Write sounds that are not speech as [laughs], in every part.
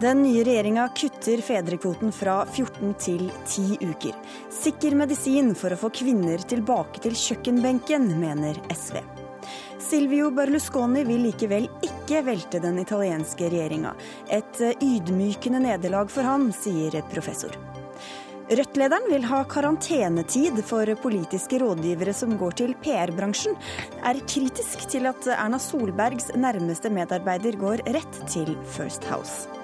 Den nye regjeringa kutter fedrekvoten fra 14 til 10 uker. Sikker medisin for å få kvinner tilbake til kjøkkenbenken, mener SV. Silvio Berlusconi vil likevel ikke velte den italienske regjeringa. Et ydmykende nederlag for ham, sier professor. Rødt-lederen vil ha karantenetid for politiske rådgivere som går til PR-bransjen, er kritisk til at Erna Solbergs nærmeste medarbeider går rett til First House.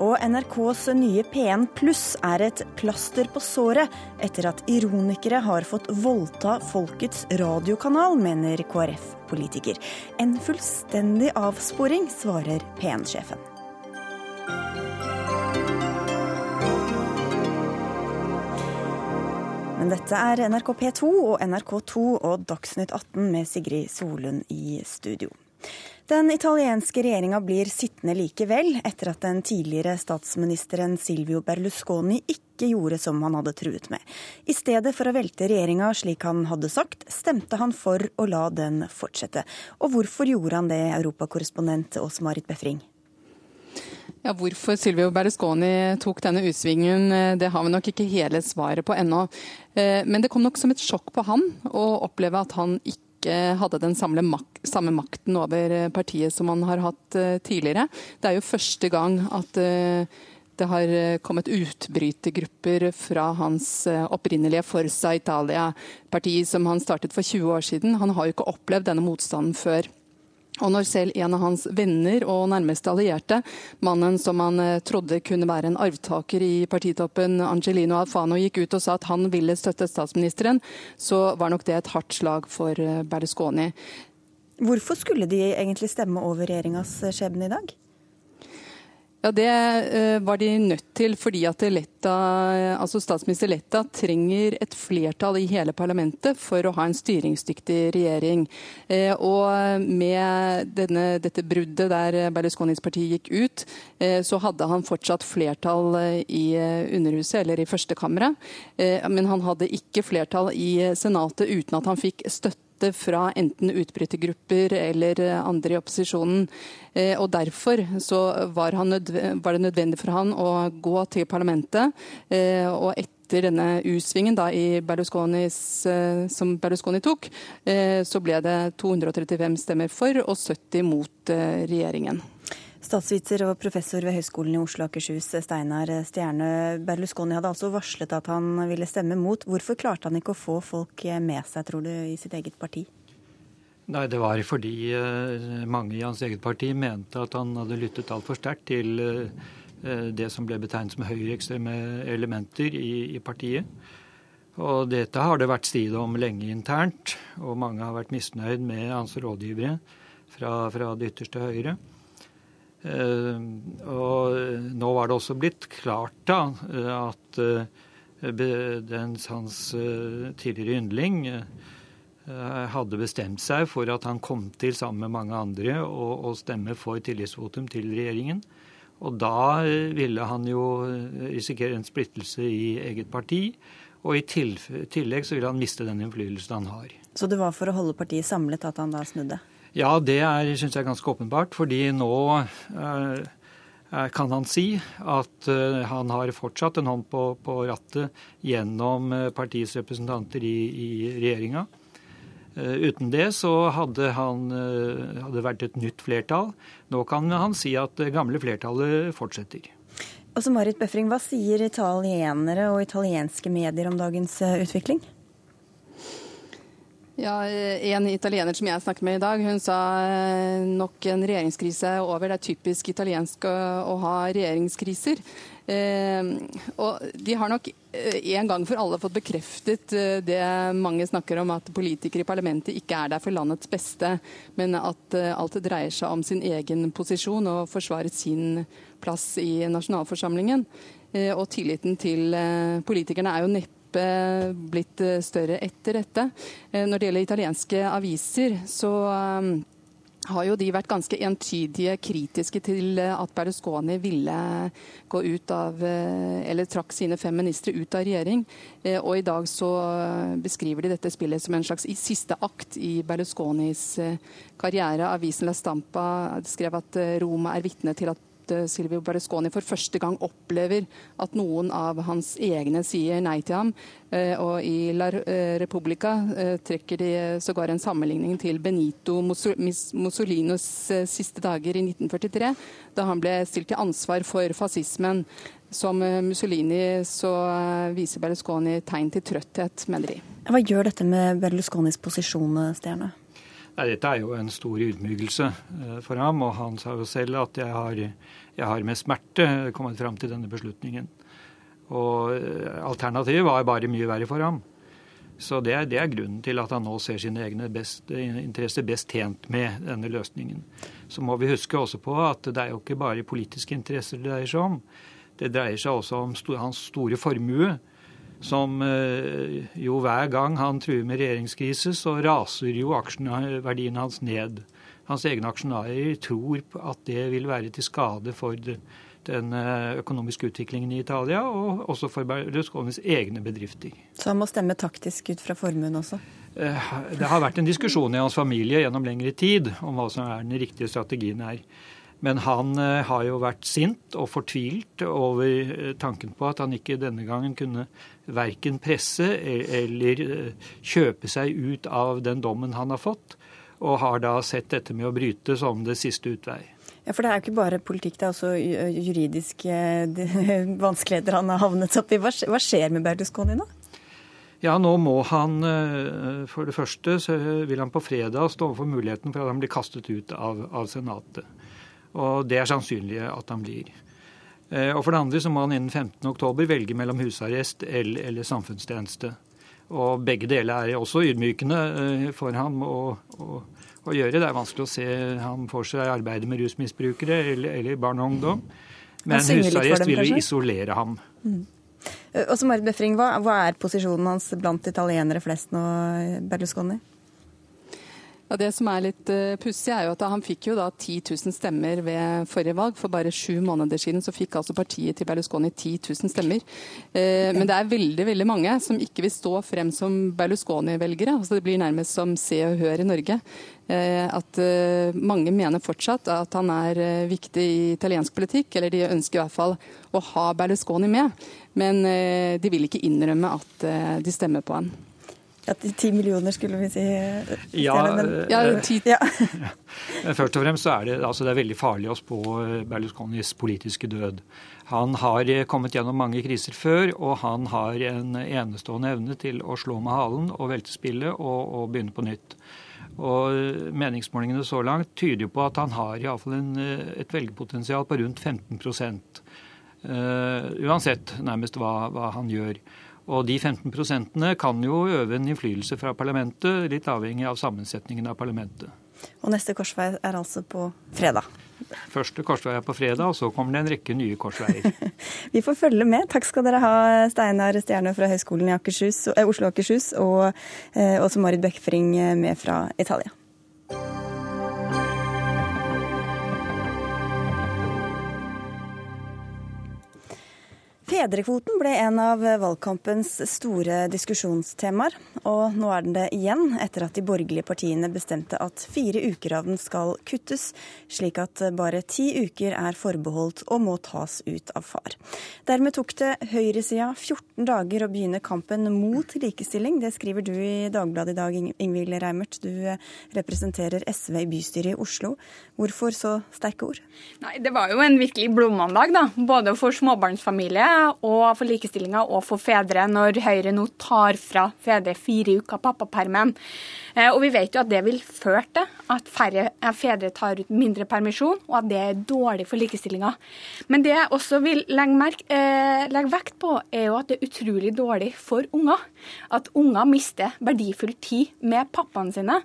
Og NRKs nye P1 Pluss er et plaster på såret etter at ironikere har fått voldta folkets radiokanal, mener KrF-politiker. En fullstendig avsporing, svarer P1-sjefen. Men dette er NRK P2 og NRK2 og Dagsnytt 18 med Sigrid Solund i studio. Den italienske regjeringa blir sittende likevel, etter at den tidligere statsministeren Silvio Berlusconi ikke gjorde som han hadde truet med. I stedet for å velte regjeringa slik han hadde sagt, stemte han for å la den fortsette. Og hvorfor gjorde han det, europakorrespondent Åse Marit Befring? Ja, Hvorfor Silvio Berlusconi tok denne utsvingen, eh, det har vi nok ikke hele svaret på ennå. Eh, men det kom nok som et sjokk på han å oppleve at han ikke ikke hadde den mak samme makten over eh, partiet som han har hatt eh, tidligere. Det er jo første gang at eh, det har kommet utbrytergrupper fra hans opprinnelige Forza Italia-parti, som han startet for 20 år siden. Han har jo ikke opplevd denne motstanden før. Og når selv en av hans venner og nærmeste allierte, mannen som han eh, trodde kunne være en arvtaker i partitoppen, Angelino Alfano, gikk ut og sa at han ville støtte statsministeren, så var nok det et hardt slag for eh, Berlusconi. Hvorfor skulle de egentlig stemme over regjeringas skjebne i dag? Ja, Det uh, var de nødt til fordi at Letta, altså statsminister Letta trenger et flertall i hele parlamentet for å ha en styringsdyktig regjering. Uh, og med denne, dette bruddet der Berlusconis parti gikk ut, så hadde han fortsatt flertall i Underhuset, eller i Førstekammeret. Men han hadde ikke flertall i Senatet uten at han fikk støtte støtte fra enten utbrytergrupper eller andre i opposisjonen. Eh, og Derfor var, var, det nødvendig for han å gå til parlamentet. Eh, og etter denne U-svingen eh, som Berlusconi tok, så ble det 235 stemmer for og 70 mot regjeringen. Statsviter og professor ved Høgskolen i Oslo og Akershus, Steinar Stjerne. Berlusconi hadde altså varslet at han ville stemme mot. Hvorfor klarte han ikke å få folk med seg, tror du, i sitt eget parti? Nei, Det var fordi eh, mange i hans eget parti mente at han hadde lyttet altfor sterkt til eh, det som ble betegnet som høyreekstreme elementer i, i partiet. Og dette har det vært strid om lenge internt, og mange har vært misnøyd med hans rådgivere fra, fra det ytterste høyre. Eh, og nå var det også blitt klart da at eh, den, hans eh, tidligere yndling hadde bestemt seg for at han kom til sammen med mange andre og, og stemme for tillitsvotum til regjeringen. Og da ville han jo risikere en splittelse i eget parti. Og i tillegg så ville han miste den innflytelsen han har. Så det var for å holde partiet samlet at han da snudde? Ja, det synes jeg er ganske åpenbart. Fordi nå eh, kan han si at eh, han har fortsatt en hånd på, på rattet gjennom eh, partiets representanter i, i regjeringa. Eh, uten det så hadde han eh, hadde vært et nytt flertall. Nå kan han si at det gamle flertallet fortsetter. Og så Marit Bøfring, Hva sier italienere og italienske medier om dagens eh, utvikling? Ja, En italiener som jeg snakket med i dag, hun sa eh, nok en regjeringskrise er over. Det er typisk italiensk å, å ha regjeringskriser. Eh, og de har nok eh, en gang for alle fått bekreftet eh, det mange snakker om, at politikere i parlamentet ikke er der for landets beste, men at alt dreier seg om sin egen posisjon og forsvare sin plass i nasjonalforsamlingen. Eh, og tilliten til politikerne er jo neppe neppe blitt eh, større etter dette. Eh, når det gjelder italienske aviser, så eh, har jo de vært ganske entydige kritiske til at Berlusconi ville gå ut av Eller trakk sine fem ministre ut av regjering. Og i dag så beskriver de dette spillet som en slags siste akt i Berlusconis karriere. Avisen La Stampa skrev at Roma er vitne til at at Silvio Berlusconi for første gang opplever at noen av hans egne sier nei til ham. Og i La Repubblica trekker de sågar en sammenligning til Benito Mussolinos siste dager i 1943, da han ble stilt til ansvar for fascismen. Som Mussolini så viser Berlusconi tegn til trøtthet, mener de. Hva gjør dette med Berlusconis posisjon, Stjerne? Nei, dette er jo en stor ydmykelse eh, for ham, og han sa jo selv at jeg har, jeg har med smerte kommet fram til denne beslutningen. Og eh, alternativet var bare mye verre for ham. Så det er, det er grunnen til at han nå ser sine egne interesser best tjent med denne løsningen. Så må vi huske også på at det er jo ikke bare politiske interesser det dreier seg om. Det dreier seg også om hans store formue som eh, jo hver gang han truer med regjeringskrise, så raser jo aksjeverdiene hans ned. Hans egne aksjonærer tror at det vil være til skade for den eh, økonomiske utviklingen i Italia, og også for Berlusconis egne bedrifter. Så han må stemme taktisk ut fra formuen også? Eh, det har vært en diskusjon i hans familie gjennom lengre tid om hva som er den riktige strategien her. Men han har jo vært sint og fortvilt over tanken på at han ikke denne gangen kunne verken presse e- eller eh, kjøpe seg ut av den dommen han har fått, og har da sett dette med å bryte som det siste utvei. Ja, For det er jo ikke bare politikk, det er også juridiske [laughs] vanskeligheter han har havnet opp i. Hva skjer med Berlusconi nå? Ja, nå må han eh, For det første så vil han på fredag stå overfor muligheten for at han blir kastet ut av, av Senatet. Og det er sannsynlig at han blir. Eh, og for det andre så må han innen 15.10 velge mellom husarrest eller, eller, samfunnstjeneste. Og begge deler er også ydmykende eh, for ham å, å, å, gjøre. Det er vanskelig å se ham for seg arbeide med rusmisbrukere eller, eller barn og ungdom. Men husarrest vil jo isolere ham. Mm. Eh, også Marit Befring, hva, hva er posisjonen hans blant italienere flest nå, Berlusconi? Ja, det som er litt uh, pussig, er jo at han fikk jo da 10 000 stemmer ved forrige valg. For bare sju måneder siden så fikk altså partiet til Berlusconi 10 000 stemmer. Uh, men det er veldig veldig mange som ikke vil stå frem som Berlusconi-velgere. Altså, det blir nærmest som Se og Hør i Norge. Uh, at mange mener fortsatt at han er viktig i italiensk politikk, eller de ønsker i hvert fall å ha Berlusconi med. Men de vil ikke innrømme at de stemmer på han. Ja, Ti millioner, skulle vi si. Ja, ja, ja. [laughs] Først og fremst så er det, altså det er veldig farlig å spå eh, Berlusconis politiske død. Han har eh, kommet gjennom mange kriser før, og han har en enestående evne til å slå med halen og velte spillet og, og begynne på nytt. Og eh, Meningsmålingene så langt tyder jo på at han har iallfall et velgerpotensial på rundt 15% uh, uansett nærmest hva, hva han gjør. Og de 15 prosentene kan jo øve en innflytelse fra parlamentet, litt avhengig av sammensetningen av parlamentet. Og neste korsvei er altså på fredag? Første korsvei er på fredag, og så kommer det en rekke nye korsveier. [laughs] Vi får følge med. Takk skal dere ha, Steinar Stjerne fra Høgskolen i Akershus, eh, Oslo og Akershus, og eh, også Marit Bekkfring eh, med fra Italia. Fedrekvoten ble en av valgkampens store diskusjonstemaer, og nå er den det igjen, etter at de borgerlige partiene bestemte at fire uker av den skal kuttes, slik at bare ti uker er forbeholdt og må tas ut av far. Dermed tok det høyresida 14 dager å begynne kampen mot likestilling. Det skriver du i Dagbladet i dag, Ingvild Reimert. Du representerer SV i bystyret i Oslo. Hvorfor så sterke ord? Nei, Det var jo en virkelig blodmandag, da. Både for småbarnsfamilier og for likestillinga og for fedre, når Høyre nå tar fra fedre fire uker pappapermen. Eh, og vi vet jo at det vil føre til at færre eh, fedre tar ut mindre permisjon, og at det er dårlig for likestillinga. Men det jeg også vil legge, merke, eh, legge, vekt på, er jo at det er utrolig dårlig for unger. At unger mister verdifull tid med pappaene sine.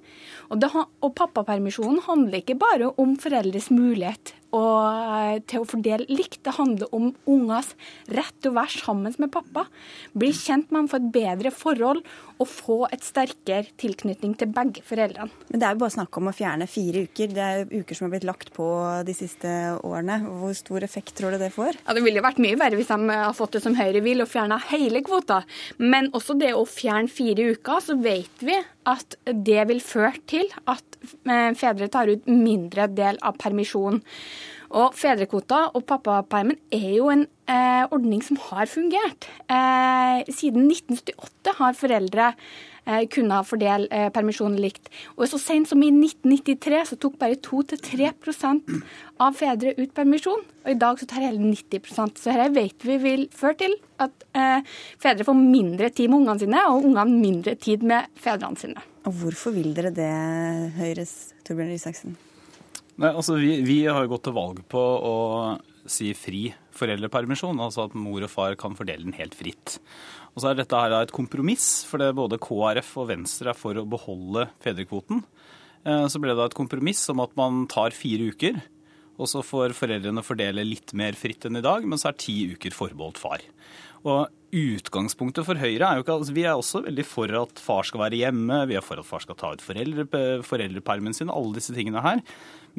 Og, det, og pappapermisjonen handler ikke bare om foreldres mulighet og eh, til å fordele likt. Det handler om ungers rett til å være sammen med pappa. Bli kjent med ham, få et bedre forhold og få et sterkere tilknytning til begge foreldrene. Men Det er jo bare snakk om å fjerne fire uker. Det er uker som har blitt lagt på de siste årene. Hvor stor effekt tror du det får? Ja, Det ville vært mye verre hvis de har fått det som Høyre vil og fjerna hele kvota. Men også det å fjerne fire uker, så vet vi at det vil føre til at eh, fedre tar ut mindre del av permisjonen. Og Fedrekvota og pappapermen er jo en eh, ordning som har fungert. Eh, siden 1978 har foreldre eh, kunnet fordele eh, permisjonen likt. Og så sent som i 1993 så tok bare 2-3% av fedre ut permisjon. Og i dag så tar hele 90% Så dette vet vi vil føre til at eh, fedre får mindre tid med ungene sine, og ungene mindre tid med fedrene sine. Og hvorfor vil dere det, Høyres Torbjørn Isaksen? Nei, altså vi, vi, har jo gått til valg på å si fri foreldrepermisjon, altså at mor og far kan fordele den helt fritt. Og så er dette her et kompromiss, for det både KrF og Venstre er for å beholde fedrekvoten. Eh, så ble det et kompromiss om at man tar fire uker, og så får foreldrene fordele litt mer fritt enn i dag, men så er ti uker forbeholdt far. Og Utgangspunktet for Høyre er jo ikke altså Vi er også veldig for at far skal være hjemme, vi er for at far skal ta ut foreldre, foreldrepermen sin, alle disse tingene her.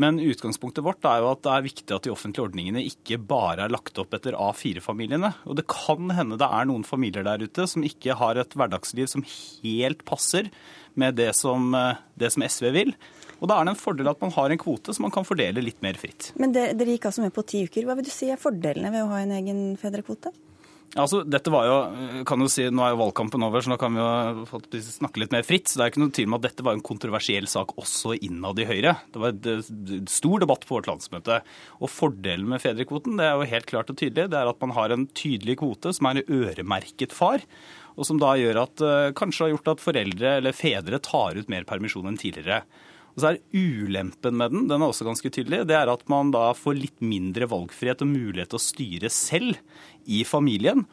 Men utgangspunktet vårt er jo at det er viktig at de offentlige ordningene ikke bare er lagt opp etter A4-familiene. Og det kan hende det er noen familier der ute som ikke har et hverdagsliv som helt passer med det som, det som SV vil. Og Da er det en fordel at man har en kvote som man kan fordele litt mer fritt. Men Dere gikk altså med på ti uker. Hva vil du si er fordelene ved å ha en egen fedrekvote? Altså, dette var jo, kan jo si, Nå er jo valgkampen over, så nå kan vi jo snakke litt mer fritt. så Det er ikke noe tvil om at dette var en kontroversiell sak også innad i Høyre. Det var en stor debatt på vårt landsmøte. Og Fordelen med fedrekvoten det er jo helt klart og tydelig, det er at man har en tydelig kvote som er øremerket far. Og som da gjør at eh, kanskje har gjort at foreldre eller fedre tar ut mer permisjon enn tidligere. Og så er Ulempen med den den er også ganske tydelig, det er at man da får litt mindre valgfrihet og mulighet til å styre selv i familien.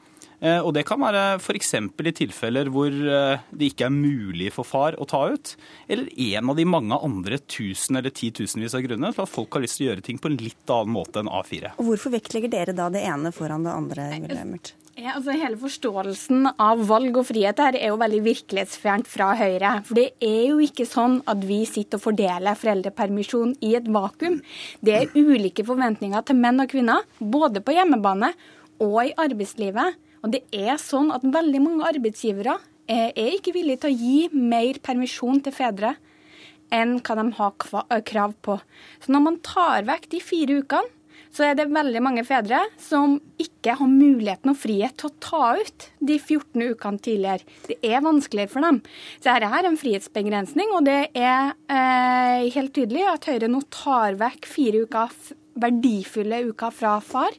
Eh, og det kan være f.eks. i tilfeller hvor eh, det ikke er mulig for far å ta ut. Eller en av de mange andre tusen eller titusenvis av grunner til at folk har lyst til å gjøre ting på en litt annen måte enn A4. Og Hvorfor vektlegger dere da det ene foran det andre? Wilhelmert? Ja, altså Hele forståelsen av valg og frihet her er jo veldig virkelighetsfjernt fra Høyre. For det er jo ikke sånn at vi sitter og fordeler foreldrepermisjon i et vakuum. Det er ulike forventninger til menn og kvinner, både på hjemmebane og i arbeidslivet. Og det er sånn at veldig mange arbeidsgivere er ikke villige til å gi mer permisjon til fedre enn hva de har krav på. Så når man tar vekk de fire ukene, så er det veldig mange fedre som ikke har muligheten og frihet til å ta ut de 14 ukene tidligere. Det er vanskeligere for dem. Så dette er en frihetsbegrensning, og det er eh, helt tydelig at Høyre nå tar vekk fire uker, verdifulle uker fra far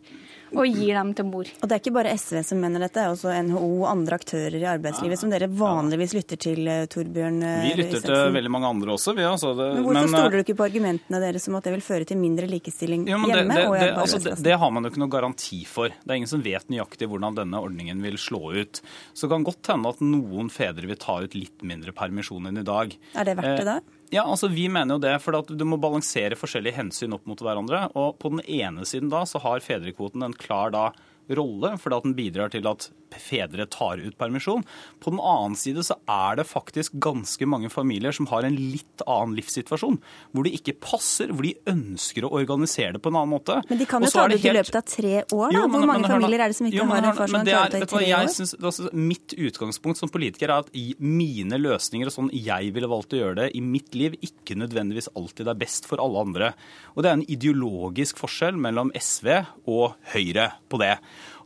og gir dem til mor. Og Det er ikke bare SV som mener dette, det er også NHO og andre aktører i arbeidslivet ja. som dere vanligvis lytter til, eh, Torbjørn eh, Vi lytter til veldig mange andre også. Vi, altså det, men Hvorfor men, stoler du ikke på argumentene deres om at det vil føre til mindre likestilling jo, hjemme? Det, det, altså, det, har man jo ikke noe garanti for. Det er ingen som vet nøyaktig hvordan denne ordningen vil slå ut. Så det kan godt hende at noen fedre vil ta ut litt mindre permisjon enn i dag. Er det verdt det da? Ja, altså Vi mener jo det, for du må balansere forskjellige hensyn opp mot hverandre. og På den ene siden da så har fedrekvoten en klar da rolle, fordi at den bidrar til at fedre tar ut permisjon. På den annen side så er det faktisk ganske mange familier som har en litt annen livssituasjon. Hvor det ikke passer, hvor de ønsker å organisere det på en annen måte. Men de kan jo ta det ut i løpet av tre år, da? Jo, men, hvor mange men, familier er det som ikke jo, men, har en far som har klart det i tre år? Synes, altså, mitt utgangspunkt som politiker er at i mine løsninger og sånn jeg ville valgt å gjøre det i mitt liv, ikke nødvendigvis alltid er best for alle andre. Og det er en ideologisk forskjell mellom SV og Høyre på det.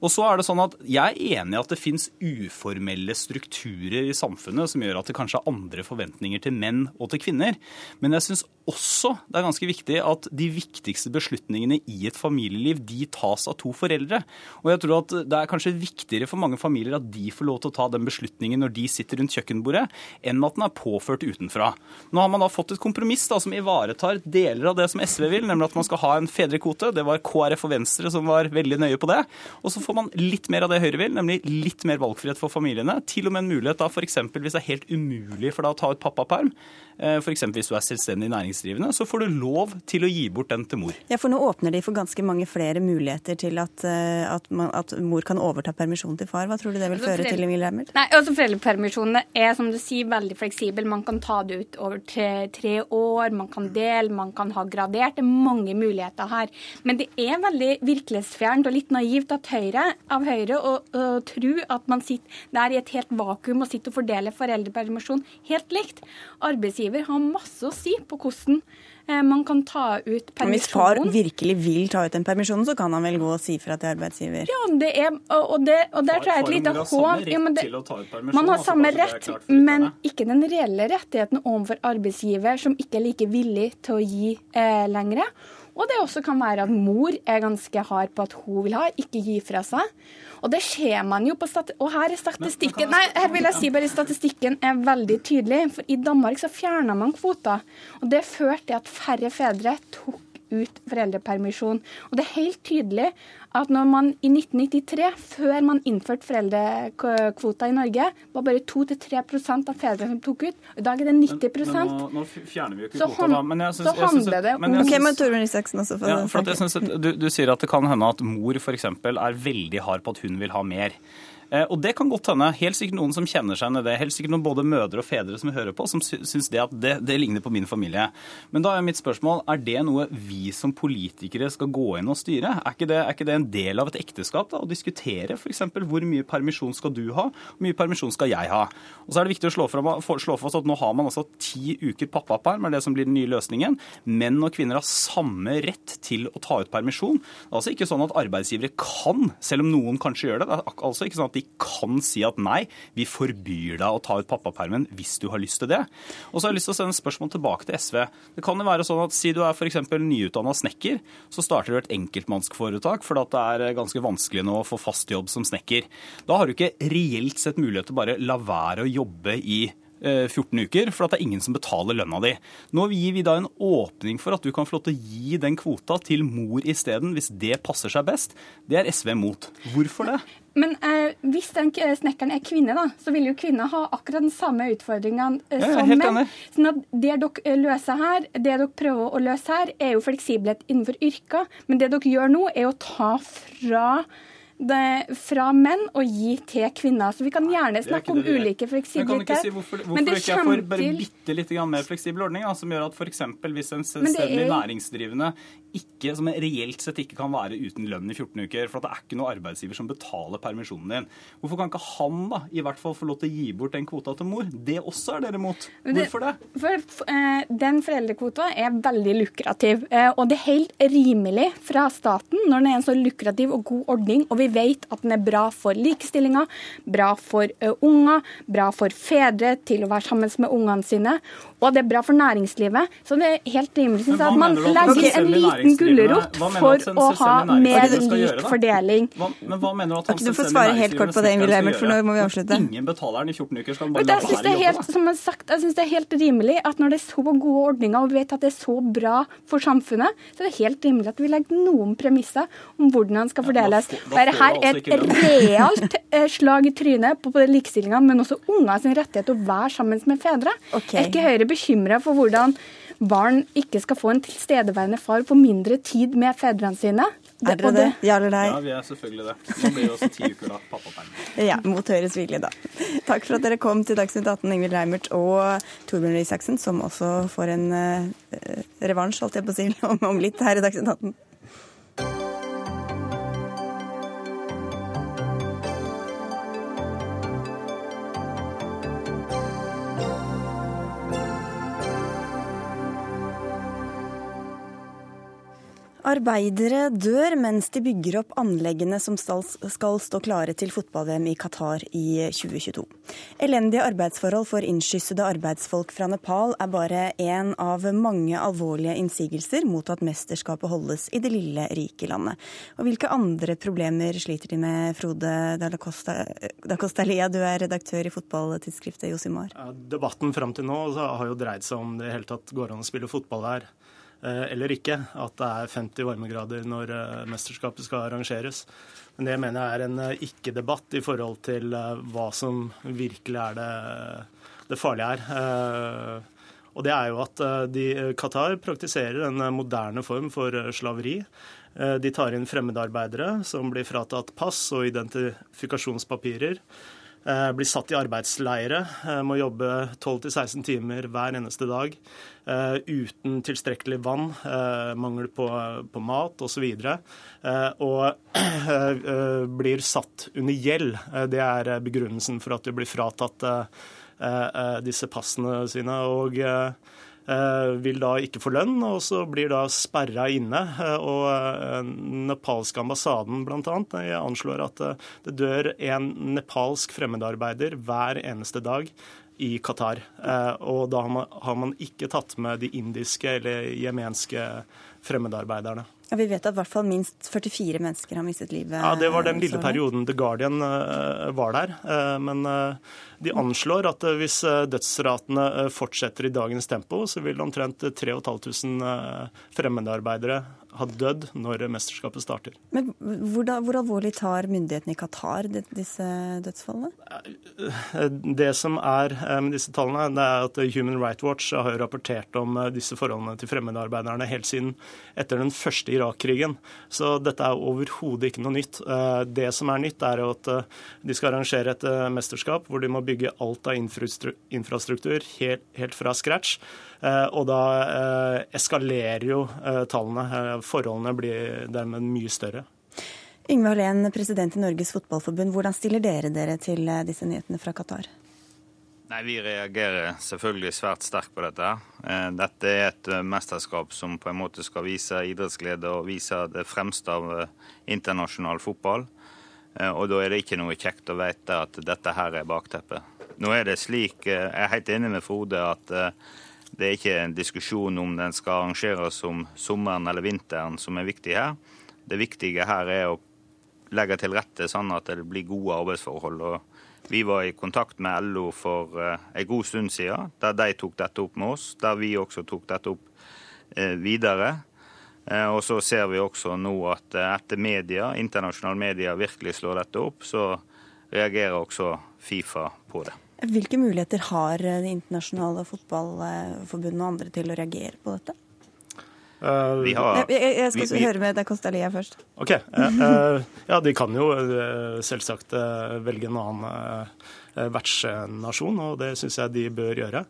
Og så er det sånn at Jeg er enig i at det fins uformelle strukturer i samfunnet som gjør at det kanskje er andre forventninger til menn og til kvinner. Men jeg syns også det er ganske viktig at de viktigste beslutningene i et familieliv de tas av to foreldre. Og jeg tror at det er kanskje viktigere for mange familier at de får lov til å ta den beslutningen når de sitter rundt kjøkkenbordet, enn at den er påført utenfra. Nå har man da fått et kompromiss da, som ivaretar deler av det som SV vil, nemlig at man skal ha en fedrekvote. Det var KrF og Venstre som var veldig nøye på det. Og så får man litt mer av det Høyre vil, nemlig litt mer valgfrihet for familiene. Til og med en mulighet da f.eks. hvis det er helt umulig for deg å ta ut pappaperm, F.eks. hvis du er selvstendig næringsdrivende, så får du lov til å gi bort den til mor. Ja, for nå åpner de for ganske mange flere muligheter til at, eh, at, man, at mor kan overta permisjonen til far. Hva tror du det vil altså, føre til, Emil Hermel? Nei, altså Foreldrepermisjonen er som du sier veldig fleksibel. Man kan ta det ut over tre, tre år, man kan dele, man kan ha gradert. Det er mange muligheter her. Men det er veldig virkelighetsfjernt og litt naivt at Høyre av Høyre å, å tro at man sitter der i et helt vakuum og sitter og fordeler foreldrepermisjon helt likt. Arbeidsgiver har masse å si på hvordan Eh, man kan ta ut permisjon. Hvis far virkelig vil ta ut den permisjonen, så kan han vel gå og si fra til arbeidsgiver? Ja, det er, og, det, og der tror jeg et lite hån ja, Man har altså, samme rett, men ikke den reelle rettigheten overfor arbeidsgiver, som ikke er like villig til å gi eh, lenger. Og det også kan være at mor er ganske hard på at hun vil ha, ikke gi fra seg. Og det ser man jo på Og her er statistikken Nei, her vil jeg si bare statistikken er veldig tydelig. For i Danmark så fjerna man kvoter. Og det førte til at færre fedre tok ut foreldrepermisjon. Og det er helt tydelig at når man i 1993, før man innførte foreldrekvoter i Norge, var bare 2-3% av fedrene som tok ut. I dag er det 90 men, men nå, nå, fjerner vi jo ikke kvota, da. Men jeg synes, så handler det om Ok, men Torbjørn Isaksen også. For ja, for jeg synes at du, du sier at det kan hende at mor f.eks. er veldig hard på at hun vil ha mer. Eh, og det kan godt hende. Helt sikkert noen som kjenner seg igjen i det. Helt sikkert noen både mødre og fedre som hører på, som syns det at det, det, ligner på min familie. Men da er mitt spørsmål er det noe vi som politikere skal gå inn og styre? Er ikke det, er ikke det en del av et ekteskap da, å diskutere f.eks. hvor mye permisjon skal du ha, hvor mye permisjon skal jeg ha? Og så er det viktig å slå, frem, slå fast at nå har man altså ti uker pappaperm, er det som blir den nye løsningen. Menn og kvinner har samme rett til å ta ut permisjon. Det er altså ikke sånn at arbeidsgivere kan, selv om noen kanskje gjør det. Det er altså ikke sånn at de de kan si at nei, vi forbyr deg å ta ut pappapermen hvis du har lyst til det. Og så har jeg lyst til å sende spørsmål tilbake til SV. Det kan jo være sånn at Si du er f.eks. nyutdanna snekker, så starter du et enkeltmannsforetak fordi det er ganske vanskelig nå å få fast jobb som snekker. Da har du ikke reelt sett mulighet til bare la være å jobbe i 14 eh, uker, for at det er ingen som betaler lønna di. Nå gir vi da en åpning for at du kan få lov til å gi den kvota til mor isteden, hvis det passer seg best. Det er SV imot. Hvorfor det? Men eh, hvis den snekkeren er kvinne, da, så vil jo kvinner ha akkurat den samme utfordringene eh, som menn. Sånn at det dere eh, løser her, det dere prøver å løse her, er jo fleksibilitet innenfor yrker. Men det dere gjør nå, er å ta fra det, fra menn og gi til kvinner. Så vi kan gjerne snakke om ulike fleksibilitet. Men Si hvorfor, hvorfor det ikke får bare bitte litt mer fleksibel ordning, da, som gjør at f.eks. hvis en selvstendig næringsdrivende ikke, som reelt sett ikke kan være uten lønn i 14 uker, for det er ikke noen arbeidsgiver som betaler permisjonen din, hvorfor kan ikke han da i hvert fall få lov til å gi bort den kvota til mor? Det også er dere imot. Hvorfor det? For, uh, Den foreldrekvota er veldig lukrativ, uh, og det er helt rimelig fra staten når den er en så lukrativ og god ordning. og vi vet at den er bra for likestillinga, bra for uh, unger, bra for fedre til å være sammen med ungene sine, og det er bra for næringslivet. Så det er helt rimelig synes jeg, at man legger en liten gulrot for å ha mer lik fordeling. Hva, men hva mener du at han Du får svare helt kort på det, Emil, for nå må vi avslutte. Ingen betaler den i 14 uker, skal han bare la være å jobbe? Som jeg sagt, jeg syns det er helt rimelig at når det er så gode ordninger, og vi vet at det er så bra for samfunnet, så er det helt rimelig at vi legger noen premisser om hvordan den skal fordeles. Dette her er et realt eh, slag i trynet på både likestillinga, men også unger sin rettighet til å være sammen med fedre. Okay. Er ikke Høyre bekymra for hvordan barn ikke skal få en tilstedeværende far på mindre tid med fedrene sine? Er dere det? Ja eller nei? Ja, vi er selvfølgelig det. Nå blir det også ti uker, da. Pappaperm. Ja, mot Høyres vilje, da. Takk for at dere kom til Dagsnytt 18, Ingvild Reimert og Torbjørn Røe Isaksen, som også får en uh, revansj, holdt jeg på å si, [laughs] om, om litt her i Dagsnytt 18. Arbeidere dør mens de bygger opp anleggene som skal stå klare til fotball-VM i Qatar i 2022. Elendige arbeidsforhold for innskyssede arbeidsfolk fra Nepal er bare én av mange alvorlige innsigelser mot at mesterskapet holdes i det lille, rike landet. Og hvilke andre problemer sliter de med, Frode da Costalia, du er redaktør i fotballtidsskriftet Josimar? Debatten fram til nå har jo dreid seg om det hele tatt går an å spille fotball her. Eh, eller ikke. At det er 50 varmegrader når eh, mesterskapet skal arrangeres. Men det mener jeg er en eh, ikke-debatt i forhold til hva som virkelig er det, det farlige her. Og det er jo at de, Qatar praktiserer en moderne form for slaveri. De tar inn fremmedarbeidere som blir fratatt pass og identifikasjonspapirer. Eh, blir satt i arbeidsleire, eh, må jobbe 12-16 timer hver eneste dag eh, uten tilstrekkelig vann, mangel på, på mat osv. Og, og [clears throat] blir satt under gjeld. Det er begrunnelsen for at de blir fratatt disse passene sine. og vil da ikke få lønn, og så blir da sperra inne. Eh, og eh, nepalske ambassaden bl.a. anslår at det dør en nepalsk fremmedarbeider hver eneste dag i Qatar. Og da har man ikke tatt med de indiske eller jemenske fremmedarbeiderne. Ja, Vi vet at i hvert fall minst 44 mennesker har mistet livet. Ja, Det var den lille perioden The Guardian var der. Men de anslår at eh, hvis eh, dødsratene eh, fortsetter i dagens tempo, så vil omtrent 3500 fremmedarbeidere ha dødd når mesterskapet starter. Men hvor, da, hvor alvorlig tar myndighetene i Qatar disse dødsfallene? Det som er med disse tallene, det er at Human Rights Watch har rapportert om disse forholdene til fremmedarbeiderne helt siden etter den første Irak-krigen. Så dette er overhodet ikke noe nytt. Det som er nytt, er at de skal arrangere et mesterskap hvor de må bygge alt av infrastruktur helt, helt fra scratch. Eh, og da eh, eskalerer jo eh, tallene. Forholdene blir dermed mye større. Yngve Hallén, president i Norges Fotballforbund. Hvordan stiller dere dere til disse nyhetene fra Qatar? Nei, Vi reagerer selvfølgelig svært sterkt på dette. Dette er et mesterskap som på en måte skal vise idrettsglede og vise det fremste av internasjonal fotball. Eh, og da er det ikke noe kjekt å vite at dette her er bakteppet. Nå er det slik, eh, Jeg er helt enig med Frode at det er ikke en diskusjon om den skal arrangeres om sommeren eller vinteren som er viktig her. Det viktige her er å legge til rette sånn at det blir gode arbeidsforhold. Og vi var i kontakt med LO for en god stund siden, der de tok dette opp med oss. Der vi også tok dette opp videre. Eh, og så ser vi også nå at eh, etter media, internasjonale media virkelig slår dette opp, så reagerer også Fifa på det. Hvilke muligheter har det internasjonale fotballforbundet og andre til å reagere på dette? Uh, har, jeg, jeg, skal vi, vi, høre med deg Costalia først. Ok, uh, uh, Ja, de kan jo selvsagt velge en annen vertsnasjon, og det syns jeg de bør gjøre.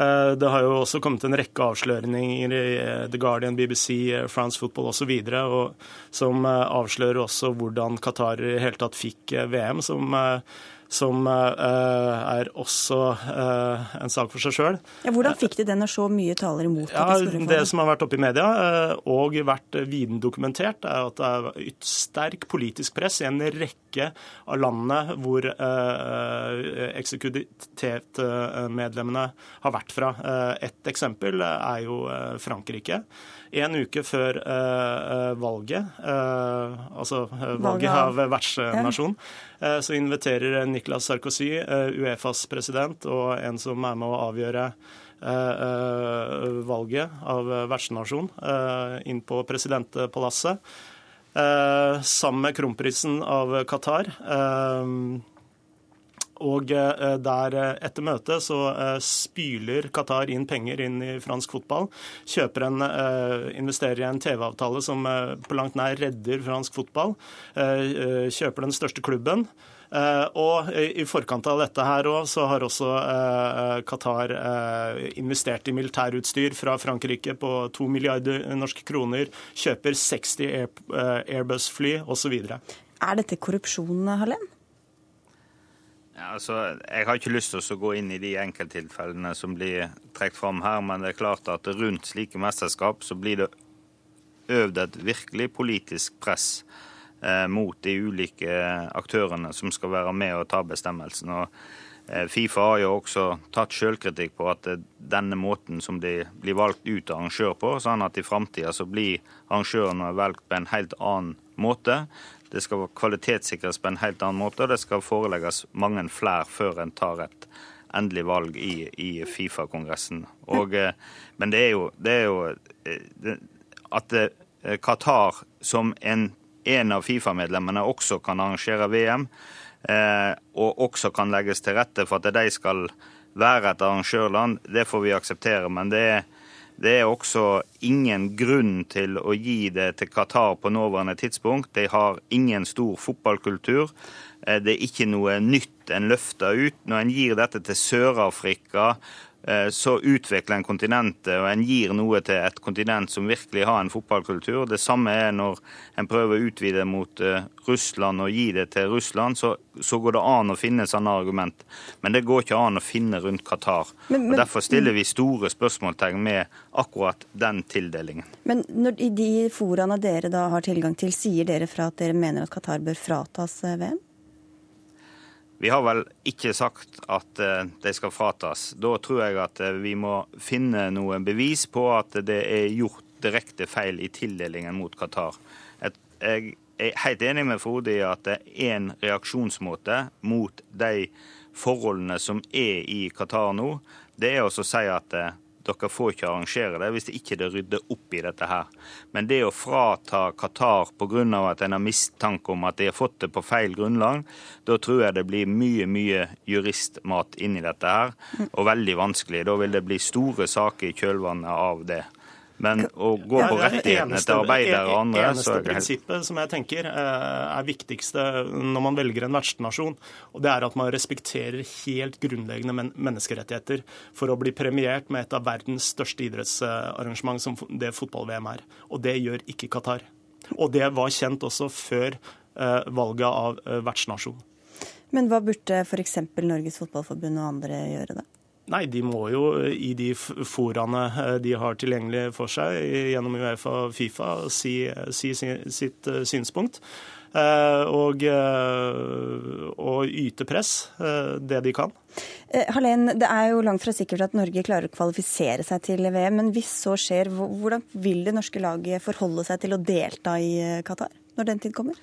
Eh, det har jo også kommet en rekke avsløringer i eh, The Guardian, BBC, eh, France Football osv. som avslører også hvordan Qatar i hele tatt fikk VM, som som uh, er også uh, en sak for seg sjøl. Ja, hvordan fikk de den når så mye taler imot? Ja, det som har vært oppe i media uh, og vært viden dokumentert, er at det er et sterk politisk press i en rekke av landene hvor eksekutivmedlemmene har vært fra. Et eksempel er jo Frankrike. En uke før valget, altså valget av vertsnasjon, så inviterer Niklas Sarkozy, eh, Uefas president, og en som er med å avgjøre eh, eh, valget av vertsnasjon, inn på presidentpalasset. Sammen med kronprinsen av Qatar. Og der etter møtet så spyler Qatar inn penger inn i fransk fotball. Kjøper en, investerer i en TV-avtale som på langt nær redder fransk fotball. Kjøper den største klubben. Uh, og i forkant av dette her også, så har også uh, Qatar uh, investert i militærutstyr fra Frankrike på to milliarder norske kroner, kjøper 60 Airbus-fly osv. Er dette korrupsjon, Hallem? Altså, jeg har ikke lyst til å gå inn i de enkelttilfellene som blir trukket fram her, men det er klart at rundt slike mesterskap så blir det øvd et virkelig politisk press Eh, mot de ulike aktørene som skal være med og ta bestemmelsen. Og eh, Fifa har jo også tatt selvkritikk på at denne måten som de blir valgt ut arrangør på, sånn at i framtida så blir arrangørene valgt på en helt annen måte. Det skal kvalitetssikres på en helt annen måte, og det skal forelegges mange flere før en tar et endelig valg i, i Fifa-kongressen. Eh, men det er jo, det er jo at Qatar som en en av Fifa-medlemmene også kan arrangere VM, eh, og også kan legges til rette for at de skal være et arrangørland, det får vi akseptere. Men det er, det er også ingen grunn til å gi det til Qatar på nåværende tidspunkt. De har ingen stor fotballkultur. Det er ikke noe nytt en løfter ut. Når en gir dette til Sør-Afrika, Eh, så utvikler en kontinentet, og en gir noe til et kontinent som virkelig har en fotballkultur. Det samme er når en prøver å utvide mot eh, Russland og gi det til Russland, så, så går det an å finne sånne argument. Men det går ikke an å finne rundt Qatar. Men, men, og Derfor stiller vi store spørsmålstegn med akkurat den tildelingen. Men når, i de foraene dere da har tilgang til, sier dere fra at dere mener at Qatar bør fratas eh, VM? Vi har vel ikke sagt at eh, de skal fratas. Da tror jeg at eh, vi må finne noe bevis på at det er gjort direkte feil i tildelingen mot Qatar. Jeg er helt enig med Frode i at en reaksjonsmåte mot de forholdene som er i Qatar nå. Det er å si at eh, dere får ikke arrangere det hvis det ikke er rydder opp i dette her. Men det å frata Qatar pga. at en har mistanke om at de har fått det på feil grunnlag, da tror jeg det blir mye, mye juristmat inni dette her, og veldig vanskelig. Da vil det bli store saker i kjølvannet av det. Men å gå på rettighetene til arbeidere og andre Det eneste prinsippet som jeg tenker eh, er viktigste når man velger en vertsnasjon, og det er at man respekterer helt grunnleggende menneskerettigheter for å bli premiert med et av verdens største idrettsarrangement som det fotball-VM er. Og det gjør ikke Qatar. Og det var kjent også før eh, valget av eh, vertsnasjon. Men hva burde f.eks. Norges Fotballforbund og andre gjøre da? Nei, de må jo i de foraene eh, de har tilgjengelig for seg gjennom Uefa og Fifa, si, si sitt eh, synspunkt. Eh, og, og yte press det de kan. Hallén, det er jo langt fra sikkert at Norge klarer å kvalifisere seg til VM, men hvis så skjer, hvordan vil det norske laget forholde seg til å delta i Qatar når den tid kommer?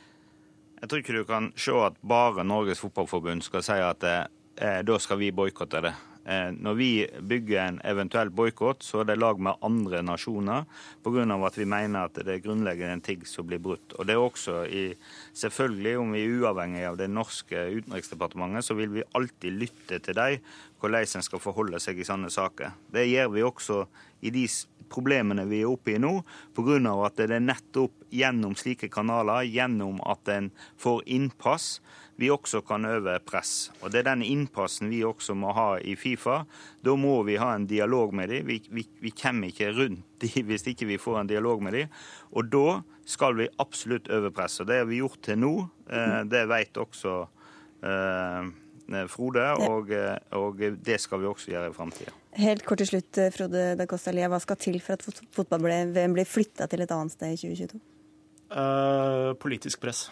Jeg tror ikke du kan se at bare Norges Fotballforbund skal si at eh, da skal vi boikotte det. Eh, når vi bygger en eventuell boikott, så er det lag med andre nasjoner pga. at vi mener at det er grunnleggende ting som blir brutt. Og det er også i, Selvfølgelig, om vi er uavhengig av det norske utenriksdepartementet, så vil vi alltid lytte til dem, hvordan en skal forholde seg i sånne saker. Det gjør vi også i de problemene vi er oppe i nå, pga. at det er nettopp gjennom slike kanaler, gjennom at en får innpass, vi også kan øve press. Og Det er den innpassen vi også må ha i Fifa. Da må vi ha en dialog med dem. Vi, vi, vi kommer ikke rundt dem hvis ikke vi får en dialog med dem. Og da skal vi absolutt øve press. Og det har vi gjort til nå. Eh, det vet også eh, Frode, og, eh, og, det skal vi også gjøre i framtida. Helt kort til slutt, Frode da Costa Lia. Hva skal til for at fotball-VM blir flytta til et annet sted i 2022? Uh, politisk press.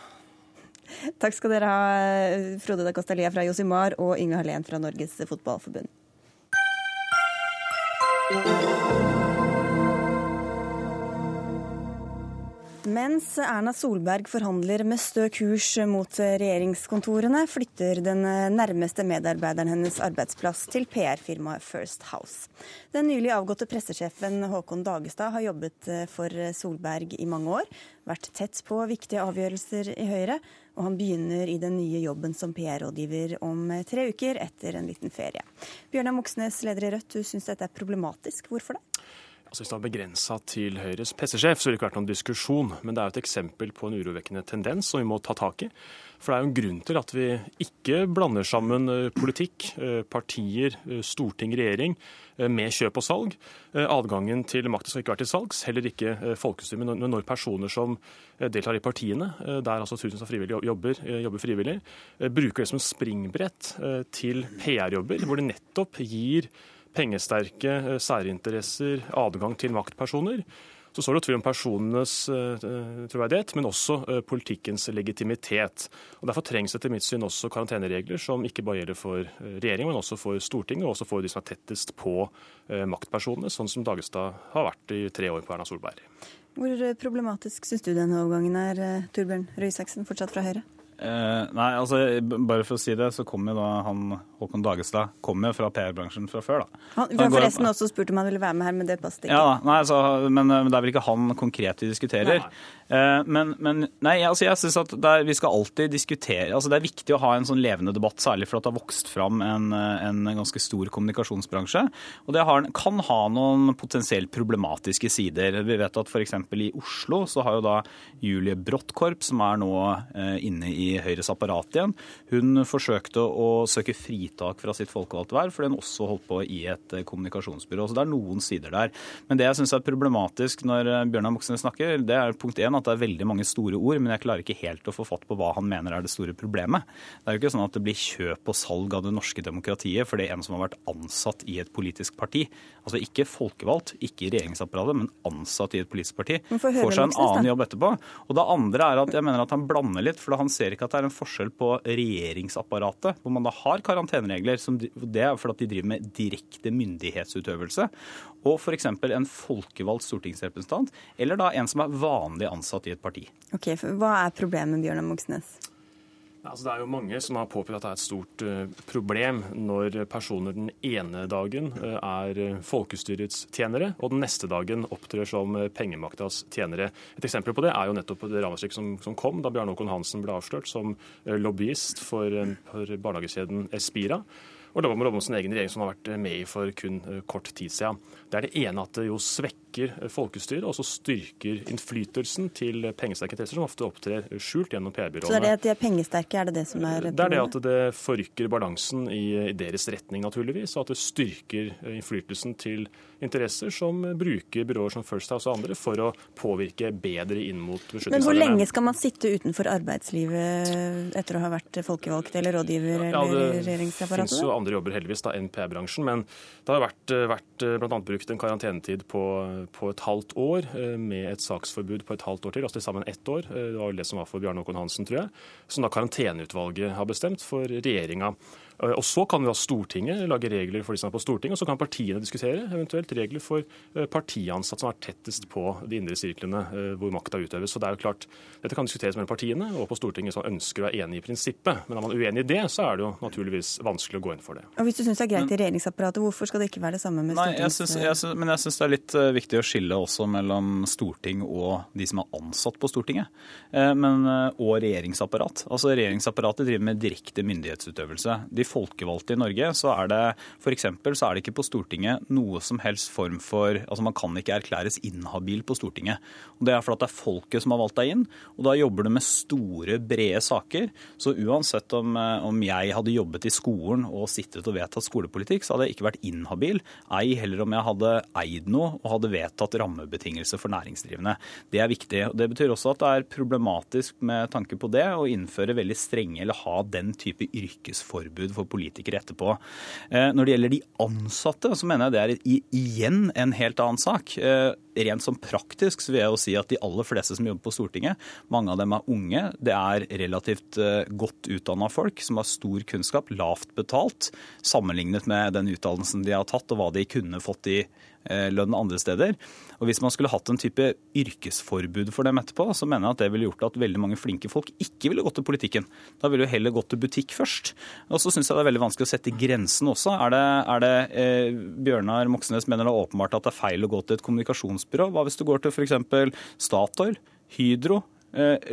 Takk skal dere ha, Frode da Costalia fra Josimar og Inge Hallén fra Norges Fotballforbund. Mens Erna Solberg forhandler med stø kurs mot regjeringskontorene, flytter den nærmeste medarbeideren hennes arbeidsplass til PR-firmaet First House. Den nylig avgåtte pressesjefen Håkon Dagestad har jobbet for Solberg i mange år, vært tett på viktige avgjørelser i Høyre, og han begynner i den nye jobben som PR-rådgiver om tre uker etter en liten ferie. Bjørnar Moxnes, leder i Rødt, du syns dette er problematisk. Hvorfor det? Altså Hvis det var begrensa til Høyres pressesjef, så ville det ikke vært noen diskusjon. Men det er jo et eksempel på en urovekkende tendens som vi må ta tak i. For det er jo en grunn til at vi ikke blander sammen eh, politikk, eh, partier, eh, storting, regjering med kjøp og salg. Adgangen til makta skal ikke være til salgs, heller ikke folkestyret. Men når personer som deltar i partiene, der altså tusenvis av frivillige jobber, jobber frivillig, bruker det som springbrett til PR-jobber, hvor det nettopp gir pengesterke eh, særinteresser, adgang til maktpersoner, så står det tvil om personenes uh, troverdighet, men også uh, politikkens legitimitet. Og Derfor trengs etter mitt syn også karanteneregler som ikke bare gjelder for regjeringen, men også for Stortinget, og også for de som er tettest på maktpersonene, sånn som Dagestad har vært i tre år på Erna Solberg. Hvor problematisk syns du denne overgangen er, Torbjørn Røe Isaksen, fortsatt fra Høyre? Eh, nei, altså bare for å si det, så kom jo da han Håkon Dagestad kommer fra PR-bransjen fra før. da. Han, vi har forresten også spurt om han ville være med her, men det passet ikke. Ja, nei, så, men, men, det er vel ikke han konkret vi diskuterer. Eh, men, men, nei, altså, jeg synes at er, vi skal alltid diskutere altså Det er viktig å ha en sånn levende debatt, særlig for at det har vokst fram en, en ganske stor kommunikasjonsbransje. Og det har, kan ha noen potensielt problematiske sider. Vi vet at f.eks. i Oslo så har jo da Julie Brottkorp, som er nå eh, inne i Høyres apparat igjen, hun forsøkte å søke fritak fra sitt folkevalgte verv fordi hun også holdt på i et eh, kommunikasjonsbyrå. Så det er noen sider der. Men det jeg syns er problematisk når eh, Bjørnar Moxnes snakker, det er punkt én at det er veldig mange store ord, men jeg klarer ikke helt å få fatt på hva han mener er det store problemet. Det er jo ikke sånn at det blir kjøp og salg av det norske demokratiet fordi en som har vært ansatt i et politisk parti, altså ikke folkevalgt, ikke i regjeringsapparatet, men ansatt i et politisk parti, får seg en annen jobb etterpå. Og det andre er at jeg mener at han blander litt, for han ser ikke at det er en forskjell på regjeringsapparatet, hvor man da har karanteneregler. det er fordi de driver med direkte myndighetsutøvelse. Og f.eks. en folkevalgt stortingsrepresentant, eller da en som er vanlig ansatt i et parti. Ok, Hva er problemet, Bjørnar Moxnes? Altså, det er jo mange som har påpekt at det er et stort uh, problem når personer den ene dagen uh, er eh, folkestyrets tjenere, og den neste dagen opptrer som uh, pengemaktas tjenere. Et eksempel på det er jo nettopp det ramaskriket som, som, kom da Bjarne Håkon Hansen ble avslørt som lobbyist for, for barnehagekjeden Espira og om sin egen regjering som har vært med i for kun kort tid siden. Det er det ene at det jo svekker svekker folkestyret, og så styrker innflytelsen til pengesterke interesser, som ofte opptrer skjult gjennom PR-byråene. Så det er det at de er pengesterke, er det det som er problemet? Det er det at det forrykker balansen i, deres retning, naturligvis, og at det styrker innflytelsen til interesser som bruker byråer som First House og andre for å påvirke bedre inn mot beslutningstakerne. Men hvor lenge skal man sitte utenfor arbeidslivet etter å ha vært folkevalgt eller rådgiver ja, eller regjeringsapparatet? Det finnes jo andre jobber heldigvis da enn PR-bransjen, men det har vært, vært bl.a. brukt en karantenetid på på et halvt år, eh, med et saksforbud på et halvt år til, altså til sammen ett år. Eh, det var det som var for Bjarne Håkon Hansen, tror jeg. Som da karanteneutvalget har bestemt for regjeringa. Eh, og Så kan jo Stortinget lage regler for de som er på Stortinget, og så kan partiene diskutere eventuelt regler for eh, partiansatte som er tettest på de indre sirklene eh, hvor makta utøves. Så det er jo klart, Dette kan diskuteres mellom partiene og på Stortinget som ønsker å være enig i prinsippet. Men er man uenig i det, så er det jo naturligvis vanskelig å gå inn for det. Og Hvis du syns det er greit i regjeringsapparatet, hvorfor skal det ikke være det samme med Stortinget? Nei, jeg synes, jeg synes, men jeg syns det er litt viktig å skille også mellom storting og de som er ansatt på Stortinget, men, og regjeringsapparat. Altså Regjeringsapparatet driver med direkte myndighetsutøvelse. De folkevalgte i Norge, så er det f.eks. så er det ikke på Stortinget noe som helst form for Altså man kan ikke erklæres inhabil på Stortinget. Og Det er fordi det er folket som har valgt deg inn, og da jobber du med store, brede saker. Så uansett om, eh, om jeg hadde jobbet i skolen og sittet og vedtatt skolepolitikk, så hadde jeg ikke vært inhabil. Ei heller om jeg hadde eid noe og hadde vedtatt rammebetingelser for næringsdrivende. Det er viktig. og Det betyr også at det er problematisk med tanke på det å innføre veldig strenge eller ha den type yrkesforbud for politikere etterpå. Eh, når det gjelder de ansatte, så mener jeg det er igjen en helt annen sak. Eh, rent som praktisk så vil jeg jo si at de aller fleste som jobber på Stortinget, mange av dem er unge. Det er relativt eh, godt utdanna folk som har stor kunnskap, lavt betalt, sammenlignet med den utdannelsen de har tatt og hva de kunne fått i lønn andre steder. Og Hvis man skulle hatt en type yrkesforbud for dem etterpå, så mener jeg at det ville gjort at veldig mange flinke folk ikke ville gått til politikken. Da ville jo heller gått til butikk først. Og så syns jeg det er veldig vanskelig å sette grensen også. Er det, er det eh, Bjørnar Moxnes mener det åpenbart at det er feil å gå til et kommunikasjonsbyrå? Hva hvis du går til f.eks. Statoil, Hydro, Eh,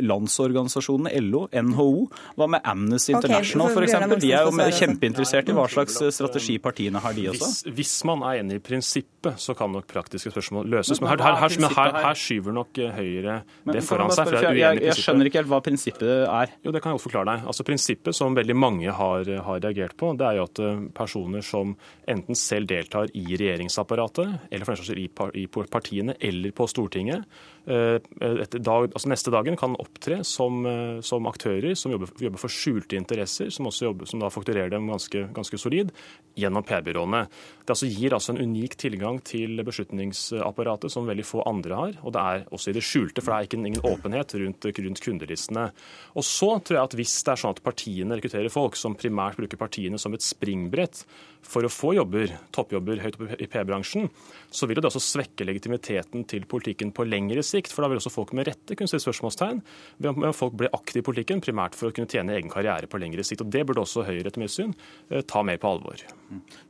landsorganisasjonene LO, NHO. Hva med Amnesty International okay, f.eks.? De er jo kjempeinteressert i hva slags eh, strategi partiene har, de også. Hvis, hvis, man er enig i prinsippet, så kan nok praktiske spørsmål løses. Men her, her, her, her skyver nok eh, Høyre det foran seg. Jeg, jeg, jeg skjønner ikke helt hva prinsippet er. Jo, Det kan jeg godt forklare deg. Altså Prinsippet som veldig mange har, har reagert på, det er jo at personer som enten selv deltar i regjeringsapparatet, eller for den saks i partiene eller på Stortinget, dag, altså neste dagen kan opptre som, eh, som aktører som jobber, jobber, for skjulte interesser, som jobber, som da fakturerer dem ganske, ganske solid gjennom PR-byråene. Det altså gir altså en unik tilgang til beslutningsapparatet som veldig få andre har. Og det er også i det skjulte, for det er ikke ingen åpenhet rundt, rundt kundelistene. Og så tror jeg at hvis det er sånn at partiene rekrutterer folk som primært bruker partiene som et springbrett for å få jobber, toppjobber høyt oppe i P-bransjen, så vil det også svekke legitimiteten til politikken på lengre sikt. For da vil også folk med rette kunne stille spørsmålstegn ved om folk ble aktive i politikken, primært for å kunne tjene egen karriere på lengre sikt. og Det burde også Høyre etter mitt syn ta mer på alvor.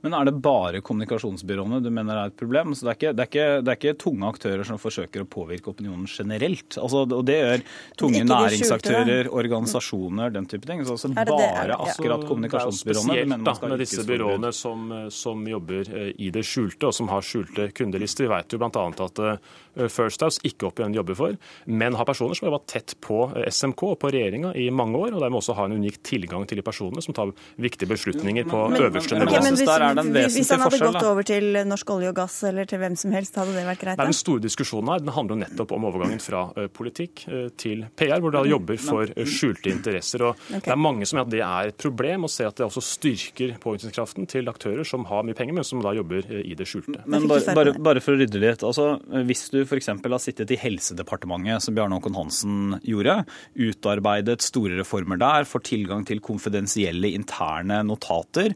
Men er det bare kommunikasjonsbyråene du mener er et problem? Så det er ikke, det er ikke, det er ikke tunge aktører som forsøker å påvirke opinionen generelt? Altså, og det gjør tunge næringsaktører, organisasjoner, den type ting. Så altså bare det, akkurat kommunikasjonsbyråene? Det er jo spesielt med disse byråene som, som, jobber eh, i det skjulte, og som har skjulte kundelister. Vi vet jo bl.a. at eh, First House ikke opp igjen jobber for, men har personer som har vært tett på eh, SMK og på regjeringa i mange år, og dermed også har en unik tilgang til de personene som tar viktige beslutninger på men, øverste nivå. Okay, hvis, hvis, han hadde gått over til norsk olje og gass eller til hvem som helst, hadde det vært greit? Det er Den store diskusjonen her den handler nettopp om overgangen fra uh, politikk til PR, hvor de jobber for uh, skjulte interesser. og okay. Det er mange som mener at det er et problem, å se at det også styrker påvirkningskraften til aktører som har mye penger, men som da jobber i det skjulte. Men bare, bare, bare for å rydde litt. altså Hvis du f.eks. har sittet i Helsedepartementet, som Bjarne Håkon Hansen gjorde, utarbeidet store reformer der, får tilgang til konfidensielle interne notater,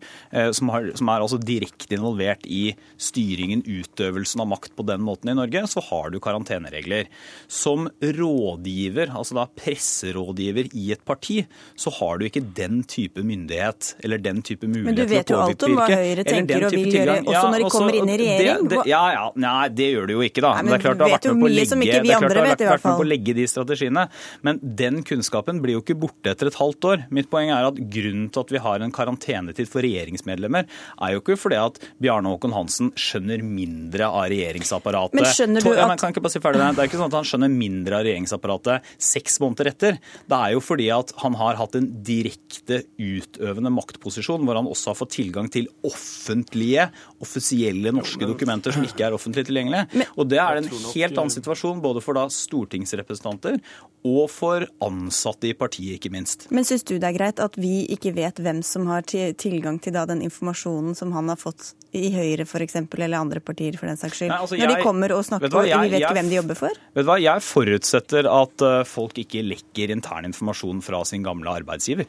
som, har, som er altså direkte involvert i styringen, utøvelsen av makt på den måten i Norge, så har du karanteneregler. Som rådgiver, altså da presserådgiver i et parti, så har du ikke den type myndighet eller den type mulighet til å påvirke. Men du vet jo alt om hva Høyre tenker og vil gjøre, også når de kommer inn i regjering. Det, det, ja, ja, nei, det gjør det jo ikke, da. Nei, men det er klart du vet jo mye på å legge, det er klart du har vært, vært med på å legge de strategiene. Men den kunnskapen blir jo ikke borte etter et halvt år. Mitt poeng er at grunnen til at vi har en karantenetid for regjeringsmedlemmer, er jo ikke fordi at Bjarne Håkon Hansen skjønner mindre av regjeringsapparatet. Men skjønner du at... kan ikke bare si ferdig det. er ikke sånn at han skjønner mindre av regjeringsapparatet seks måneder etter. Det er jo fordi at han har hatt en direkte utøvende maktposisjon, hvor han også har fått tilgang til offentlige, offisielle norske dokumenter som ikke er offentlig tilgjengelige. Og det er en helt annen situasjon både for da stortingsrepresentanter og for ansatte i partiet, ikke minst. Men syns du det er greit at vi ikke vet hvem som har tilgang til den informasjonen som han har fått i Høyre f.eks., eller andre partier for den saks skyld? Nei, altså, Når de kommer og snakker, og vi vet ikke hvem de jobber for? Vet du hva, Jeg forutsetter at eh, folk ikke lekker intern informasjon fra sin gamle arbeidsgiver.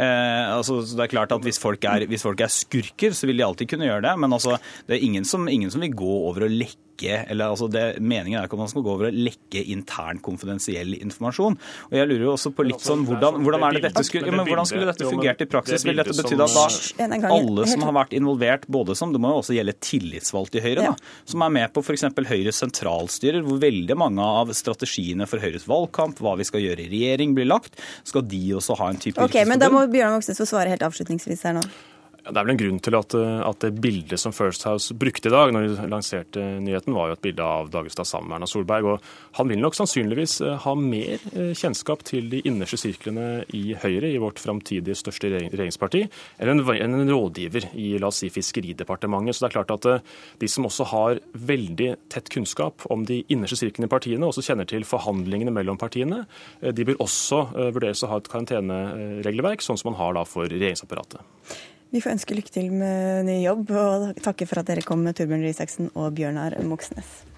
Eh, altså, det er klart at hvis folk er, hvis folk er, skurker, så vil de alltid kunne gjøre det. Men altså, det er ingen som, ingen som vil gå over og lekke lekke eller altså det, Meningen er ikke at man skal gå over og lekke intern konfidensiell informasjon. Og jeg lurer jo også på litt altså, sånn, hvordan, hvordan, er det dette skulle, ja, men hvordan skulle dette fungert i praksis? Vil dette bety at da alle som har vært involvert, både som Det må jo også gjelde tillitsvalgte i Høyre, da, som er med på f.eks. Høyres sentralstyrer, hvor veldig mange av strategiene for Høyres valgkamp, hva vi skal gjøre i regjering, blir lagt, skal de også ha en type Ok, Men da må Bjørnar Moxnes få svare helt avslutningsvis her nå. Det er vel en grunn til at, eh, at, det bildet som First House brukte i dag, når de lanserte nyheten, var jo et bilde av Dagestad sammen med Erna Solberg. og Han vil nok sannsynligvis eh, ha mer eh, kjennskap til de innerste sirklene i Høyre, i vårt framtidige største regjeringsparti, enn en, en rådgiver i la oss si, Fiskeridepartementet. Så det er klart at de som også har veldig tett kunnskap om de innerste sirklene i partiene, og også kjenner til forhandlingene mellom partiene, de bør også vurderes å ha et karanteneregelverk, sånn som man har da for regjeringsapparatet. Vi får ønske lykke til med ny jobb, og takke for at dere kom, Torbjørn Røe Isaksen og Bjørnar Moxnes.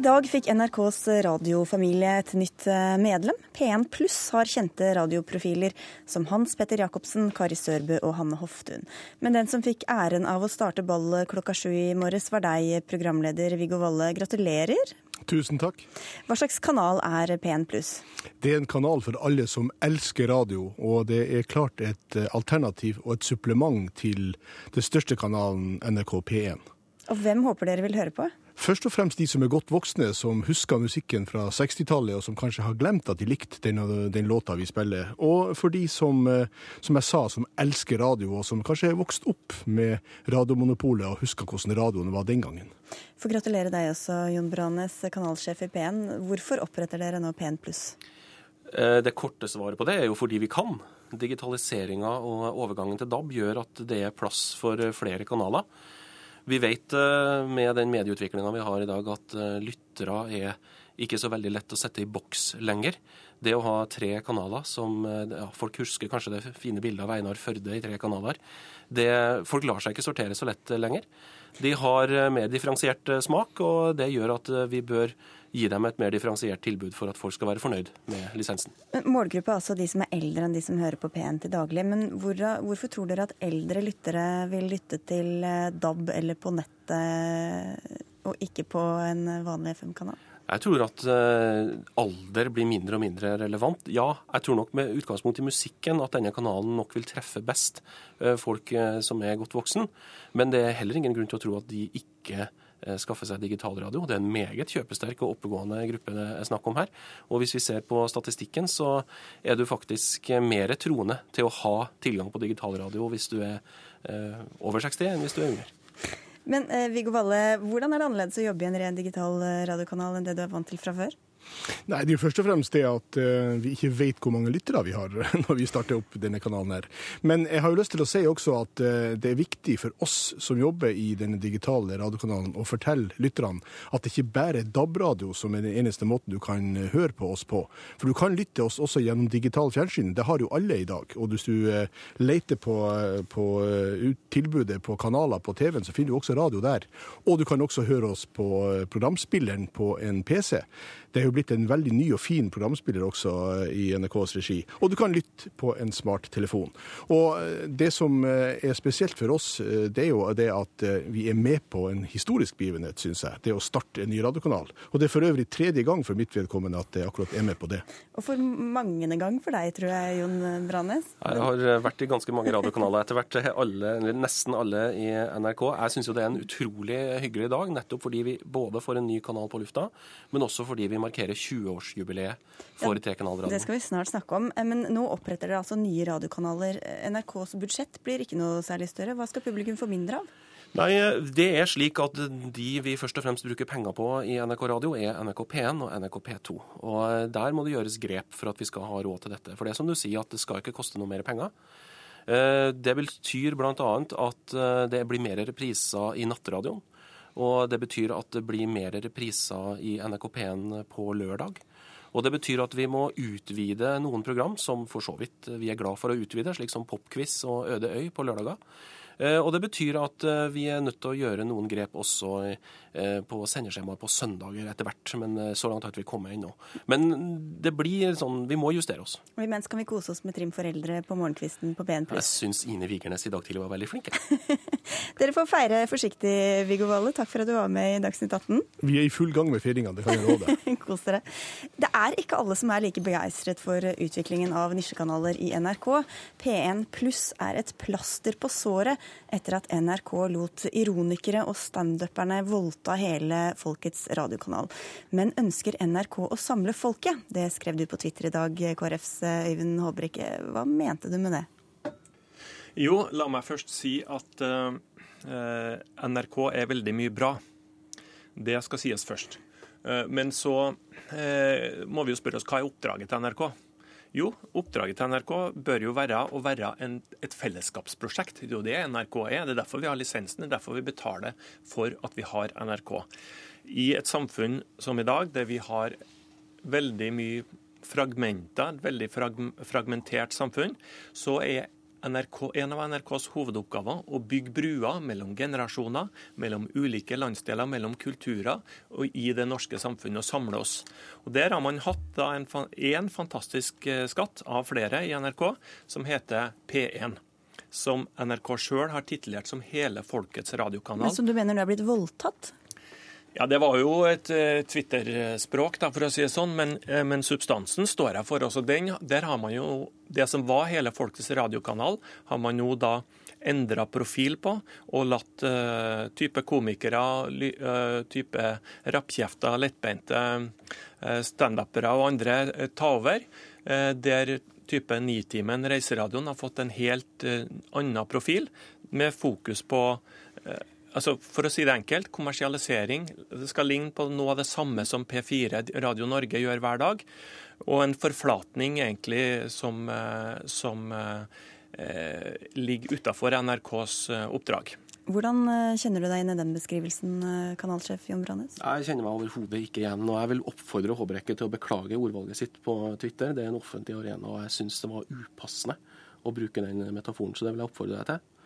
I dag fikk NRKs radiofamilie et nytt eh, medlem. P1 Pluss har kjente radioprofiler som Hans Petter Jacobsen, Kari Sørbø og Hanne Hoftun. Men den som fikk æren av å starte ballet klokka sju i morges, var deg, programleder Viggo Valle. Gratulerer. Tusen takk. Hva slags kanal er P1 Pluss? Det er en kanal for alle som elsker radio, og det er klart et eh, alternativ og et supplement til det største kanalen NRK P1. Og hvem håper dere vil høre på? Først og fremst de som er godt voksne, som husker musikken fra 60-tallet, og som kanskje har glemt at de likte den, den, låta vi spiller. Og for de som, eh, som jeg sa, som elsker radio, og som kanskje er vokst opp med radiomonopolet og husker hvordan radioen var den gangen. Får gratulere deg også, Jon Branes, kanalsjef i P1. Hvorfor oppretter dere nå P1 pluss? Eh, det korte svaret på det er jo fordi vi kan. Digitaliseringa og overgangen til DAB gjør at det er plass for flere kanaler. Vi vet eh, med den medieutviklinga vi har i dag, at eh, lyttere er ikke så veldig lett å sette i boks lenger. Det å ha tre kanaler som eh, ja, Folk husker kanskje det fine bildet av Einar Førde i tre kanaler. Det, folk lar seg ikke sortere så lett lenger. De har mer differensiert smak, og det gjør at vi bør gi dem et mer differensiert tilbud for at folk skal være fornøyd med lisensen. Målgruppe er altså de som er eldre enn de som hører på P1 til daglig. Men hvor, hvorfor tror dere at eldre lyttere vil lytte til eh, DAB eller på nettet, og ikke på en vanlig FM-kanal? Jeg tror at alder blir mindre og mindre relevant. Ja, jeg tror nok med utgangspunkt i musikken at denne kanalen nok vil treffe best folk som er godt voksen. Men det er heller ingen grunn til å tro at de ikke skaffer seg digitalradio. Det er en meget kjøpesterk og oppegående gruppe det er snakk om her. Og hvis vi ser på statistikken, så er du faktisk mer troende til å ha tilgang på digitalradio hvis du er over 60 enn hvis du er yngre. Men eh, Viggo Valle, hvordan er det annerledes å jobbe i en ren digital eh, radiokanal enn det du er vant til fra før? Nei, Det er jo først og fremst det at uh, vi ikke vet hvor mange lyttere vi har [laughs] når vi starter opp denne kanalen. her. Men jeg har jo lyst til å si også at uh, det er viktig for oss som jobber i denne digitale radiokanalen, å fortelle lytterne at det ikke bare er DAB-radio som er den eneste måten du kan høre på oss på. For du kan lytte oss også gjennom digital fjernsyn. Det har jo alle i dag. Og hvis du uh, leter på, på tilbudet på kanaler på TV-en, så finner du også radio der. Og du kan også høre oss på programspilleren på en PC. Det er jo blitt en veldig ny og fin programspiller også eh, i NRKs regi. Og du kan lytte på en smarttelefon. Og eh, det som eh, er spesielt for oss, det er jo det at vi er med på en historisk begivenhet, syns jeg. Det å starte en ny radiokanal. Og det er for øvrig tredje gang for mitt vedkommende at jeg akkurat er med på det. Og for mangende gang for deg, tror jeg, Jon Brannes? Jeg har vært i ganske mange radiokanaler etter hvert. Alle, nesten alle i NRK. Jeg syns jo det er en utrolig hyggelig dag, nettopp fordi vi både får en ny kanal på lufta, men også fordi vi markerer 20-årsjubileet for ja, Trekanalradioen. Det skal vi snart snakke om. Eh, men nå oppretter dere altså nye radiokanaler. NRKs budsjett blir ikke noe særlig større. Hva skal publikum få mindre av? Nei, Det er slik at de vi først og fremst bruker penger på i NRK Radio, er NRK P1 og NRK P2. Og eh, Der må det gjøres grep for at vi skal ha råd til dette. For det er som du sier, at det skal ikke koste noe mer penger. Eh, det betyr bl.a. at det blir mer repriser i nattradioen. Og det betyr at det blir mer repriser i NRK P1 på lørdag. Og det betyr at vi må utvide noen program som for så vidt vi er glad for å utvide, slik som Popquiz og Øde øy på lørdager. Eh, og det betyr at eh, vi er nødt til å gjøre noen grep også på sendeskjemaer på søndager etter hvert. Men så langt har vi ikke kommet ennå. Men det blir sånn, vi må justere oss. Og imens kan vi kose oss med Trim foreldre på morgenkvisten på BN+. Jeg syns Ine Vigernes i dag tidlig var veldig flink. [laughs] Dere får feire forsiktig, Viggo Valle. Takk for at du var med i Dagsnytt 18. Vi er i full gang med feiringa, det kan jeg love deg. [laughs] Kos dere. Det er ikke alle som er like begeistret for utviklingen av nisjekanaler i NRK. P1 pluss er et plaster på såret etter at NRK lot ironikere og standuperne voldta hele folkets radiokanal. Men ønsker NRK å samle folket? Det skrev du på Twitter i dag, KrFs Øyvind Håbrekke. Hva mente du med det? Jo, la meg først si at uh, NRK er veldig mye bra. Det skal sies først. Uh, men så uh, må vi jo spørre oss hva er oppdraget til NRK? Jo, oppdraget til NRK bør jo være å være en, et fellesskapsprosjekt. Det er jo det NRK er. Det er derfor vi har lisensen, det er derfor vi betaler for at vi har NRK. I et samfunn som i dag, der vi har veldig mye fragmenter, et veldig fragmentert samfunn, så er NRK, en av NRKs hovedoppgaver å bygge bruer mellom generasjoner, mellom ulike landsdeler, mellom kulturer og i det norske samfunnet og samle oss. Og Der har man hatt en, en fantastisk eh, skatt av flere i NRK, som heter P1 som NRK sjøl har titulert som hele folkets radiokanal. Men Som du mener du er blitt voldtatt? Ja, Det var jo et uh, Twitter-språk, for å si det sånn, men, uh, men, substansen står jeg for. også den. Der har man jo Det som var hele Folkets radiokanal, har man jo da endra profil på og latt uh, type komikere, type rappkjefter, lettbeinte uh, standupere og andre ta over. der type Nitimen Reiseradioen har fått en helt annen profil, med fokus på altså For å si det enkelt, kommersialisering skal ligne på noe av det samme som P4 Radio Norge gjør hver dag. Og en forflatning egentlig som, eh, som eh, ligger utafor NRKs eh, oppdrag. Hvordan eh, kjenner du deg inn i den beskrivelsen, kanalsjef Jon Brannes? Jeg kjenner meg overhodet ikke igjen. og Jeg vil oppfordre Håbrekke til å beklage ordvalget sitt på Twitter. Det er en offentlig arena, og jeg syns det var upassende å bruke den metaforen. Så det vil jeg oppfordre deg til.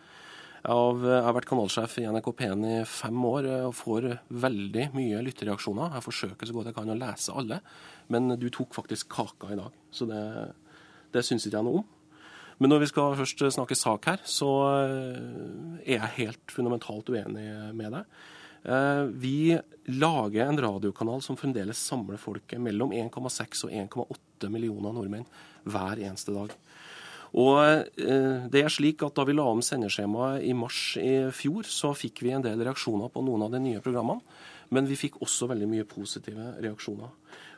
Jeg har vært kanalsjef i NRK P1 i fem år og får veldig mye lytterreaksjoner. Jeg forsøker så godt jeg kan å lese alle, men du tok faktisk kaka i dag. Så det, det syns ikke jeg noe om. Men når vi skal først snakke sak her, så er jeg helt fundamentalt uenig med deg. Vi lager en radiokanal som fremdeles samler folket mellom 1,6 og 1,8 millioner nordmenn hver eneste dag. Og det er slik at Da vi la om sendeskjemaet i mars i fjor, så fikk vi en del reaksjoner på noen av de nye programmene. Men vi fikk også veldig mye positive reaksjoner.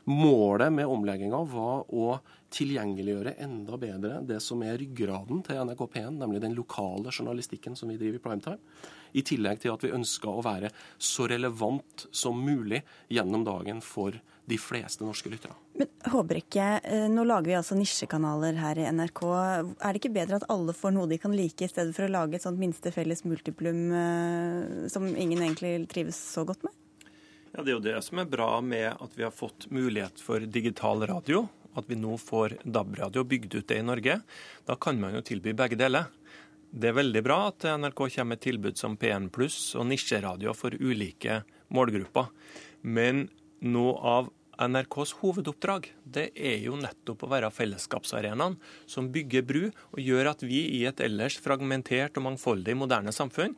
Målet med omlegginga var å tilgjengeliggjøre enda bedre det som er ryggraden til NRK P1, nemlig den lokale journalistikken som vi driver i primetime. I tillegg til at vi ønska å være så relevant som mulig gjennom dagen for de fleste norske lyttere. Men Håbrekke, nå lager vi altså nisjekanaler her i NRK. Er det ikke bedre at alle får noe de kan like, i stedet for å lage et sånt minste felles multiplum som ingen egentlig trives så godt med? Ja, Det er jo det som er bra med at vi har fått mulighet for digital radio. At vi nå får DAB-radio bygd ut det i Norge. Da kan man jo tilby begge deler. Det er veldig bra at NRK kommer med tilbud som P1 pluss og nisjeradio for ulike målgrupper. Men noe av NRKs hovedoppdrag det er jo nettopp å være fellesskapsarenaen som bygger bru og gjør at vi i et ellers fragmentert og mangfoldig moderne samfunn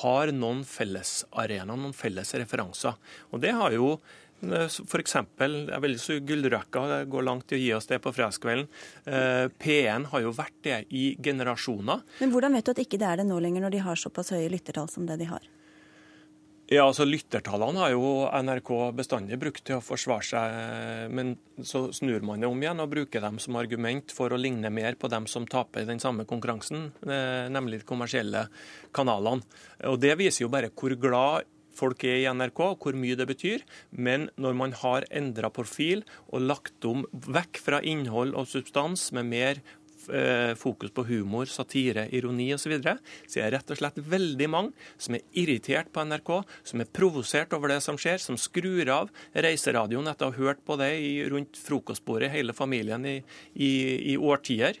har noen fellesarenaer, noen felles referanser. Og det har jo F.eks. jeg vil så Gullrøkka går langt i å gi oss det på fredagskvelden. P1 har jo vært det i generasjoner. Men hvordan vet du at ikke det er det nå lenger, når de har såpass høye lyttertall som det de har? Ja, altså Lyttertallene har jo NRK bestandig brukt til å forsvare seg, men så snur man det om igjen og bruker dem som argument for å ligne mer på dem som taper den samme konkurransen, nemlig de kommersielle kanalene. Og Det viser jo bare hvor glad folk er i NRK, hvor mye det betyr. Men når man har endra profil og lagt om vekk fra innhold og substans med mer fokus på humor, satire, ironi osv., så, videre, så er rett og slett veldig mange som er irritert på NRK, som er provosert over det som skjer, som skrur av reiseradioen etter å ha hørt på det rundt frokostbordet hele familien i, i, i årtier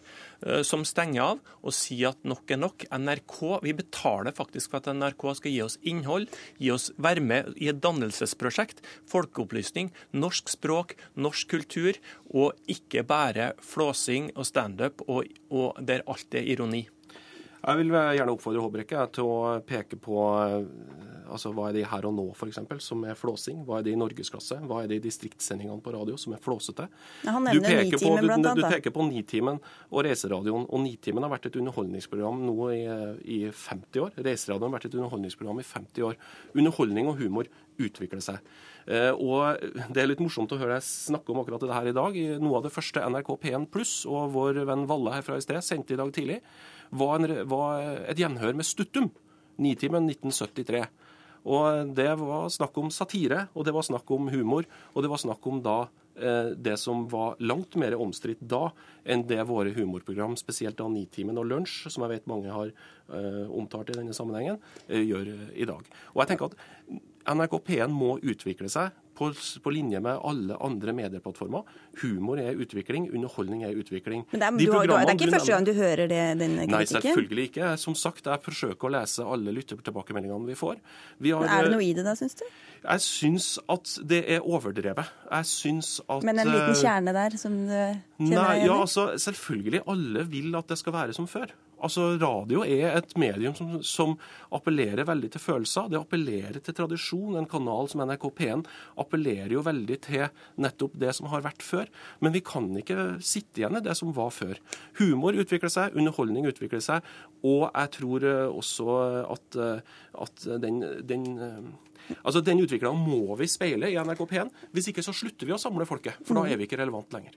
som stenger av og sier at nok er nok. NRK, Vi betaler faktisk for at NRK skal gi oss innhold, gi oss være med i et dannelsesprosjekt, folkeopplysning, norsk språk, norsk kultur, og ikke bare flåsing og standup og, og der alt er ironi. Jeg vil gjerne oppfordre Håbrekke til å peke på altså hva er det her og nå, f.eks., som er flåsing? Hva er det i norgesklasse? Hva er det i distriktssendingene på radio som er flåsete? Han nevner Nitimen, blant annet. Du, peker på Nitimen og Reiseradioen. Og Nitimen har vært et underholdningsprogram nå i, i 50 år. Reiseradioen har vært et underholdningsprogram i 50 år. Underholdning og humor utvikler seg. Og Det er litt morsomt å høre deg snakke om akkurat det her i dag. Noe av det første NRK P1 Pluss og vår venn Valle her fra i sted sendte i dag tidlig, var, en, var et gjenhør med Stuttum. Nitimen 1973. Og Det var snakk om satire, og det var snakk om humor, og det var snakk om da eh, det som var langt mer omstridt da enn det våre humorprogram, spesielt da Nitimen og Lunsj, som jeg vet mange har eh, omtalt i denne sammenhengen, eh, gjør i dag. Og jeg tenker at NRK P1 må utvikle seg på, på, linje med alle andre medieplattformer. Humor er utvikling, underholdning er utvikling. Men det er, du, det er ikke første gang du hører det, den kritikken? Nei, selvfølgelig ikke. Som sagt, jeg forsøker å lese alle lyttertilbakemeldingene vi får. Vi har, er det noe i det da, syns du? Jeg syns at det er overdrevet. Jeg syns at Men en liten eh, kjerne der som du kjenner nei, igjen? Ja, altså, selvfølgelig. Alle vil at det skal være som før. Altså, Radio er et medium som, som, appellerer veldig til følelser. Det appellerer til tradisjon. En kanal som NRK P1 appellerer jo veldig til nettopp det som har vært før. Men vi kan ikke sitte igjen i det som var før. Humor utvikler seg, underholdning utvikler seg, og jeg tror eh, også at, eh, at den, den eh, Altså, Den utviklinga må vi speile i NRK P1. Hvis ikke så slutter vi å samle folket, for da er vi ikke relevant lenger.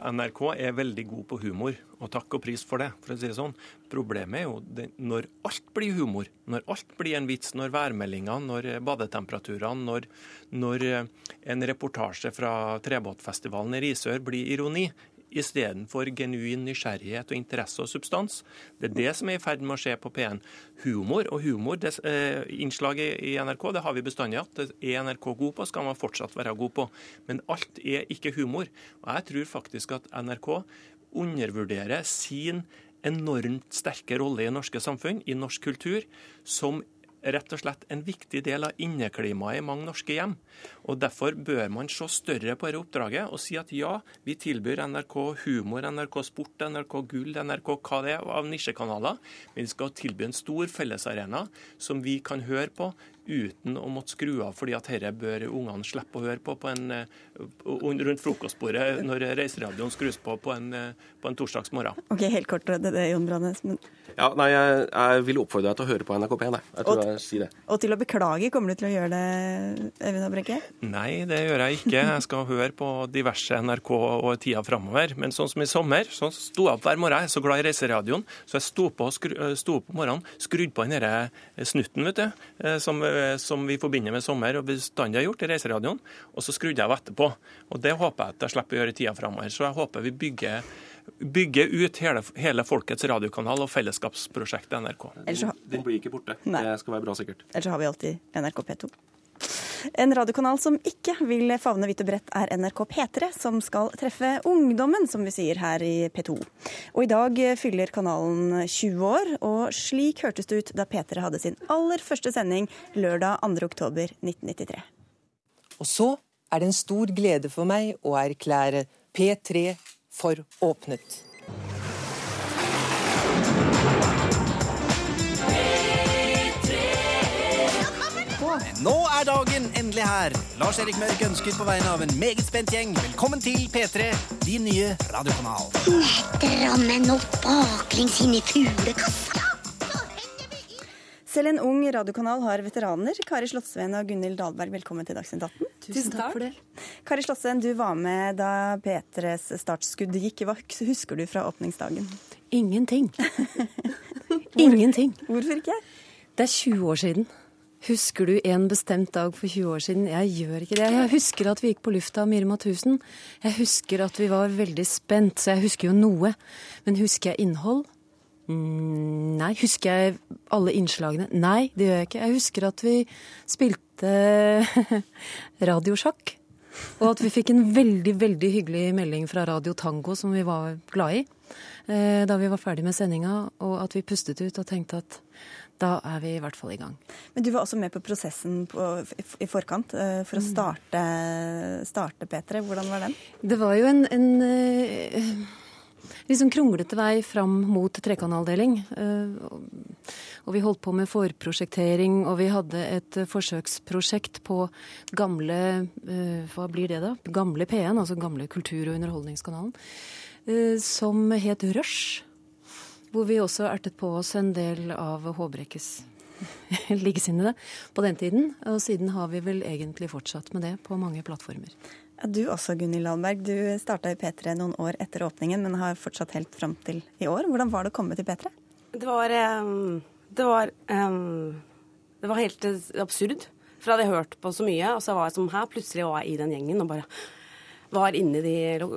NRK er veldig god på humor, og takk og pris for det. for å si det sånn. Problemet er jo det, når alt blir humor, når alt blir en vits, når værmeldinga, når badetemperaturene, når, når en reportasje fra Trebåtfestivalen i Risør blir ironi, istedenfor genuin nysgjerrighet og interesse og substans. Det er det som er i ferd med å skje på P1. Humor og humor, det, eh, i NRK det har vi bestandig hatt. Det er NRK god på, skal man fortsatt være god på. Men alt er ikke humor. Og jeg tror faktisk at NRK undervurderer sin enormt sterke rolle i norske samfunn, i norsk kultur, som rett og slett en viktig del av inneklimaet i mange norske hjem. Og Derfor bør man se større på dette oppdraget og si at ja, vi tilbyr NRK humor, NRK sport, NRK gull, NRK hva det er av nisjekanaler. Men vi skal tilby en stor fellesarena som vi kan høre på uten å måtte skru av, fordi at dette bør ungene slippe å høre på, på en, eh, rundt frokostbordet når reiseradioen skrus på på en, eh, på en torsdags morgen. Ok, Helt kort, det er det, Jon Brannes. Men... Ja, nei, jeg, jeg, vil oppfordre deg til å høre på NRK P1. Jeg tror og, jeg sier det. Og til å beklage, kommer du til å gjøre det, Øyvind Abbrekke? Nei, det gjør jeg ikke. Jeg skal høre på diverse NRK og tida framover. Men sånn som i sommer, så sto jeg opp hver morgen. Jeg er så glad i reiseradioen, så jeg sto på, skru, sto opp om morgenen, skrudde på den snutten, vet du, som Eh, som vi forbinder med sommer og bestandig har gjort i reiseradioen. Og så skrudde jeg av etterpå. Og det håper jeg at jeg slipper å gjøre i tida framover. Så jeg håper vi bygger, bygge ut hele, hele, folkets radiokanal og fellesskapsprosjektet NRK. Den blir ikke borte. Nei. Det skal være bra sikkert. Ellers har vi alltid NRK P2. En radiokanal som ikke vil favne vidt og bredt, er NRK P3, som skal treffe ungdommen, som vi sier her i P2. Og i dag fyller kanalen 20 år, og slik hørtes det ut da P3 hadde sin aller første sending lørdag 2.10.1993. Og så er det en stor glede for meg å erklære P3 for åpnet. Nå er dagen endelig her. Lars Erik Mørk ønsker på vegne av en meget spent gjeng velkommen til P3, din nye radiokanal. Drammen og baklengs inn i fuglekassa. Selv en ung radiokanal har veteraner. Kari Slottsveen og Gunhild Dahlberg, velkommen til Dagsnytt 18. Tusen takk for det. Kari Slottsveen, du var med da P3s startskudd gikk. Hva husker du fra åpningsdagen? Ingenting. [laughs] Ingenting. Hvorfor ikke? Det er 20 år siden. Husker du en bestemt dag for 20 år siden? Jeg gjør ikke det. Jeg husker at vi gikk på lufta av Mirma 1000. Jeg husker at vi var veldig spent, så jeg husker jo noe. Men husker jeg innhold? Mm, nei. Husker jeg alle innslagene? Nei, det gjør jeg ikke. Jeg husker at vi spilte [laughs] radiosjakk. Og at vi fikk en veldig, veldig hyggelig melding fra Radio Tango som vi var glad i eh, da vi var ferdig med sendinga, og at vi pustet ut og tenkte at da er vi i hvert fall i gang. Men du var også med på prosessen på, i forkant uh, for å mm. starte, starte, P3. Hvordan var den? Det var jo en, en uh, liksom kronglete vei fram mot trekanaldeling. Uh, og vi holdt på med forprosjektering, og vi hadde et forsøksprosjekt på gamle Hva blir det, da? Gamle P1, altså gamle Kultur- og underholdningskanalen, som het Rush. Hvor vi også ertet på oss en del av Håbrekkes [laughs] likesinnede på den tiden. Og siden har vi vel egentlig fortsatt med det på mange plattformer. Ja, du også, Gunhild Landberg. Du starta i P3 noen år etter åpningen, men har fortsatt helt fram til i år. Hvordan var det å komme til P3? Det var, det var, det var helt absurd. For jeg hadde hørt på så mye, og så var jeg som her, plutselig var jeg i den gjengen og bare var inne i de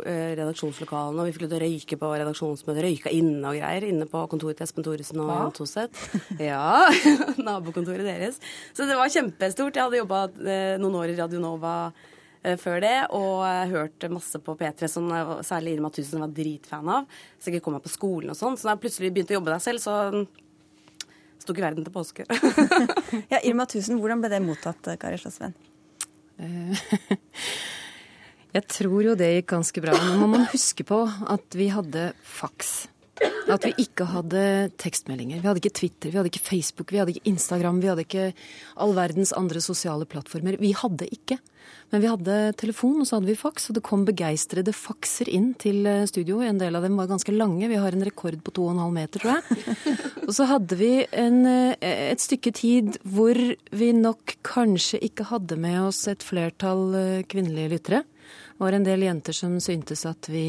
eh, redaksjonslokalene, og vi fikk lov til å røyke på redaksjonsmøtet. Røyka inne og greier. Inne på kontoret til Espen Thoresen og Jan Toseth. [laughs] Ja. [laughs] Nabokontoret deres. Så det var kjempestort. Jeg hadde jobba eh, noen år i Radio Nova eh, før det, og hørt masse på P3, som særlig Irma Tusen var dritfan av. Så jeg kom meg på skolen og sånn. Så da jeg plutselig begynte å jobbe der selv, så sto ikke verden til påske. [laughs] ja, Irma Tusen, hvordan ble det mottatt, Kari Slåssvenn? Jeg tror jo det gikk ganske bra. Nå må man huske på at vi hadde faks. At vi ikke hadde tekstmeldinger. Vi hadde ikke Twitter, vi hadde ikke Facebook, vi hadde ikke Instagram, vi hadde ikke all verdens andre sosiale plattformer. Vi hadde ikke. Men vi hadde telefon, og så hadde vi faks, og det kom begeistrede fakser inn til eh, studio. En del av dem var ganske lange. Vi har en rekord på 2,5 meter, tror jeg. Og så hadde vi en, eh, et stykke tid hvor vi nok kanskje ikke hadde med oss et flertall eh, kvinnelige lyttere. Var en del jenter som syntes at vi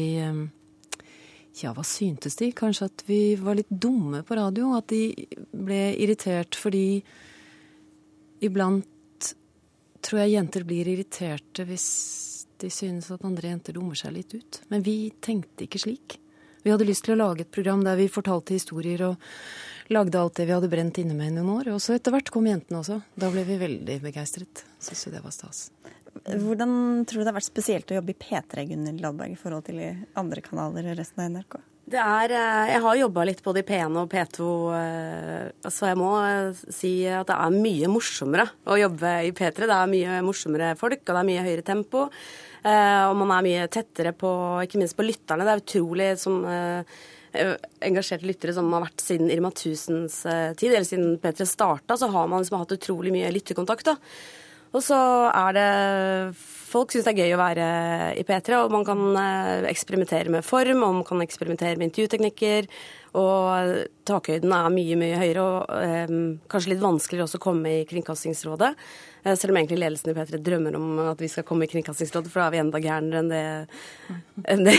Ja, hva syntes de? Kanskje at vi var litt dumme på radio? At de ble irritert fordi iblant tror jeg jenter blir irriterte hvis de synes at andre jenter dummer seg litt ut. Men vi tenkte ikke slik. Vi hadde lyst til å lage et program der vi fortalte historier og lagde alt det vi hadde brent inne med i noen år. Og så etter hvert kom jentene også. Da ble vi veldig begeistret. Syns jo det var stas. Hvordan tror du det har vært spesielt å jobbe i P3 Gunnhild Ladberg, i forhold til i andre kanaler i resten av NRK? Det er, eh, jeg har jobba litt både i P1 og P2, eh, så jeg må eh, si at det er mye morsommere å jobbe i P3. Det er mye morsommere folk, og det er mye høyere tempo. Og man er mye tettere på, ikke minst på lytterne. Det er utrolig som engasjerte lyttere som har vært siden Irma 1000s tid, eller siden P3 starta, så har man liksom hatt utrolig mye lytterkontakt. da. Og så er det Folk syns det er gøy å være i P3, og man kan eh, eksperimentere med form, og man kan eksperimentere med intervjuteknikker. Og takhøyden er mye, mye høyere, og eh, kanskje litt vanskeligere også å komme i Kringkastingsrådet. Uh, selv om egentlig ledelsen i P3 drømmer om at vi skal komme i Kringkastingsrådet, for da er vi enda gærnere enn det, enn det,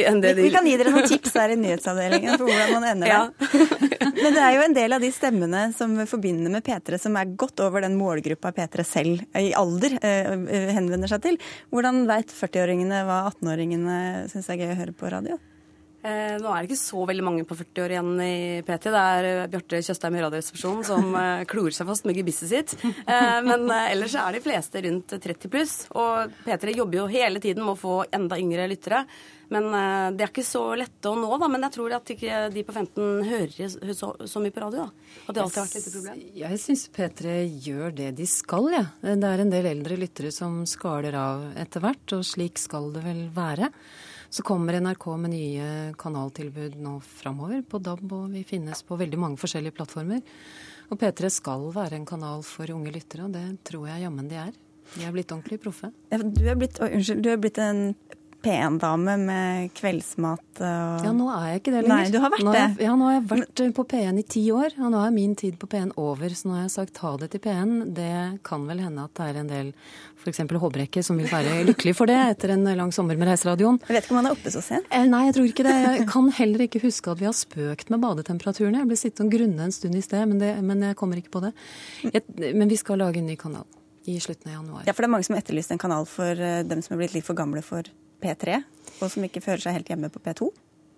enn det de... Vi kan gi dere noen tips der i nyhetsavdelingen for hvordan man ender ja. der. [laughs] Men det er jo en del av de stemmene som forbinder med P3, som er godt over den målgruppa P3 selv i alder uh, henvender seg til. Hvordan veit 40-åringene hva 18-åringene syns er gøy å høre på radio? Eh, nå er det ikke så veldig mange på 40 år igjen i PT. Det er eh, Bjarte Tjøstheim i Radioresepsjonen som [laughs] eh, klorer seg fast med gebisset sitt. Eh, men eh, ellers er de fleste rundt 30 pluss. Og P3 jobber jo hele tiden med å få enda yngre lyttere. Men eh, det er ikke så lette å nå, da. Men jeg tror at ikke de på 15 hører så, så mye på radio. da. At det alltid har vært litt problem. Jeg syns P3 gjør det de skal, jeg. Ja. Det er en del eldre lyttere som skaler av etter hvert, og slik skal det vel være. Så kommer NRK med nye kanaltilbud nå framover på DAB, og vi finnes på veldig mange forskjellige plattformer. Og P3 skal være en kanal for unge lyttere, og det tror jeg jammen de er. De er blitt ordentlig proffe. Du er blitt, oh, unnskyld, du er blitt en P1-dame med kveldsmat og Ja, nå er jeg ikke det lenger. Nei, du har vært det. Ja, nå har jeg vært på P1 i ti år, og nå er min tid på P1 over. Så nå har jeg sagt ha det til P1. Det kan vel hende at det er en del, f.eks. Håbrekke, som vil være [laughs] lykkelig for det etter en lang sommer med Reiseradioen. Jeg vet ikke om han er oppe så sent? Eh, nei, jeg tror ikke det. Jeg kan heller ikke huske at vi har spøkt med badetemperaturene. Jeg ble sittende og grunne en stund i sted, men, det, men jeg kommer ikke på det. Jeg, men vi skal lage en ny kanal i slutten av januar. Ja, for det er mange som har etterlyst en kanal for eh, dem som er blitt litt for gamle for P3, og som ikke føler seg helt hjemme på P2.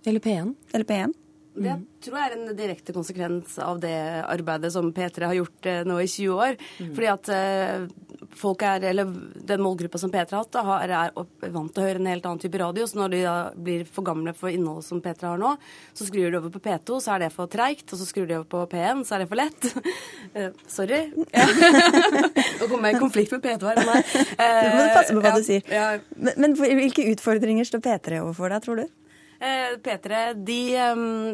Eller P1. Eller P1. Det tror jeg er en direkte konsekvens av det arbeidet som P3 har gjort eh, nå i 20 år. Mm. Fordi at eh, folk er, eller den målgruppa som P3 har hatt, er, er vant til å høre en helt annen type radio. Så når de da blir for gamle for innholdet som P3 har nå, så skrur de over på P2, så er det for treigt. Og så skrur de over på P1, så er det for lett. uh, [laughs] sorry. [laughs] Nå kommer jeg i konflikt med P2 her. Nei. Uh, du må passe på hva ja, du sier. Ja. Men, men hvilke utfordringer står P3 overfor deg, tror du? Eh, P3 de,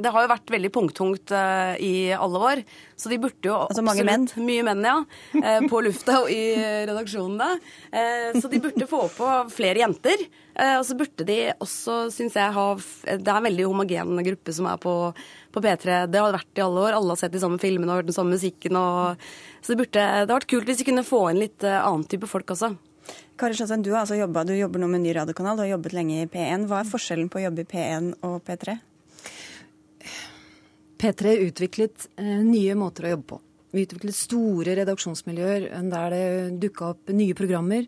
Det har jo vært veldig pungtungt eh, i alle år. Så de burde jo Altså mange menn? Mye menn, ja. Eh, på lufta og i redaksjonene. Så de burde få på flere jenter. Og så burde de også, syns jeg, ha Det er en veldig homogen gruppe som er på, på P3. Det har det vært i alle år. Alle har sett de samme filmene og hørt den samme musikken. Og, så det burde Det hadde vært kult hvis de kunne få inn litt annen type folk også. Kari Slasven, du, altså du jobber nå med en ny radiokanal, du har jobbet lenge i P1. Hva er forskjellen på å jobbe i P1 og P3? P3 utviklet eh, nye måter å jobbe på. Vi utviklet store redaksjonsmiljøer der det dukka opp nye programmer.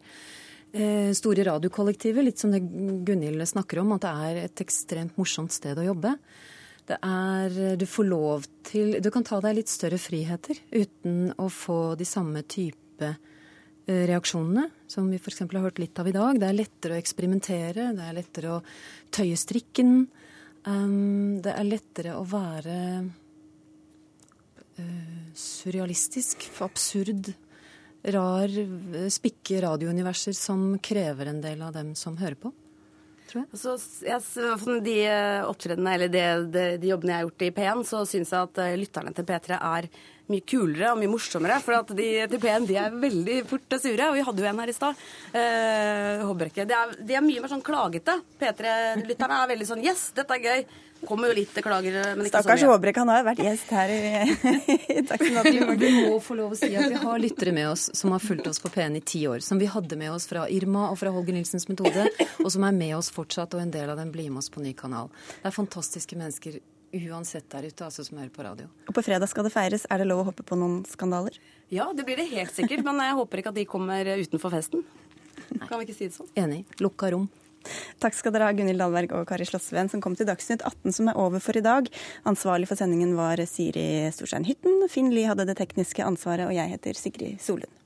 Eh, store radiokollektiver, litt som det Gunhild snakker om, at det er et ekstremt morsomt sted å jobbe. Det er Du får lov til Du kan ta deg litt større friheter uten å få de samme type Eh, reaksjonene, som vi f.eks. har hørt litt av i dag. Det er lettere å eksperimentere, det er lettere å tøye strikken. Um, det er lettere å være uh, surrealistisk, absurd, rar, spikke radiouniverser som krever en del av dem som hører på. Tror jeg. Så, jeg, de opptredenene, eller de, de, de jobbene jeg har gjort i P1, så syns jeg at lytterne til P3 er mye kulere og mye morsommere. For at de til P1 de er veldig fort sure. Og vi hadde jo en her i stad. Eh. De de er mye mer sånn klagete. P3-lytterne er veldig sånn Yes, dette er gøy. Kommer jo litt klager, men ikke Stakkars så mye. Håbrek, han har jo vært gjest her i, [laughs] i Dagsnytt Vi må få lov å si at vi har lyttere med oss som har fulgt oss på P1 i ti år. Som vi hadde med oss fra Irma og fra Holger Nilsens metode, og som er med oss fortsatt. Og en del av dem blir med oss på ny kanal. Det er fantastiske mennesker uansett der ute, altså som hører på radio. Og på fredag skal det feires. Er det lov å hoppe på noen skandaler? Ja, det blir det helt sikkert. Men jeg håper ikke at de kommer utenfor festen. Nei. Kan vi ikke si det sånn? Enig. Lukka rom. Takk skal dere ha, Gunhild Dahlberg og Kari Slottsveen, som kom til Dagsnytt 18, som er over for i dag. Ansvarlig for sendingen var Siri Storstein Hytten. Finn Lie hadde det tekniske ansvaret, og jeg heter Sigrid Solund.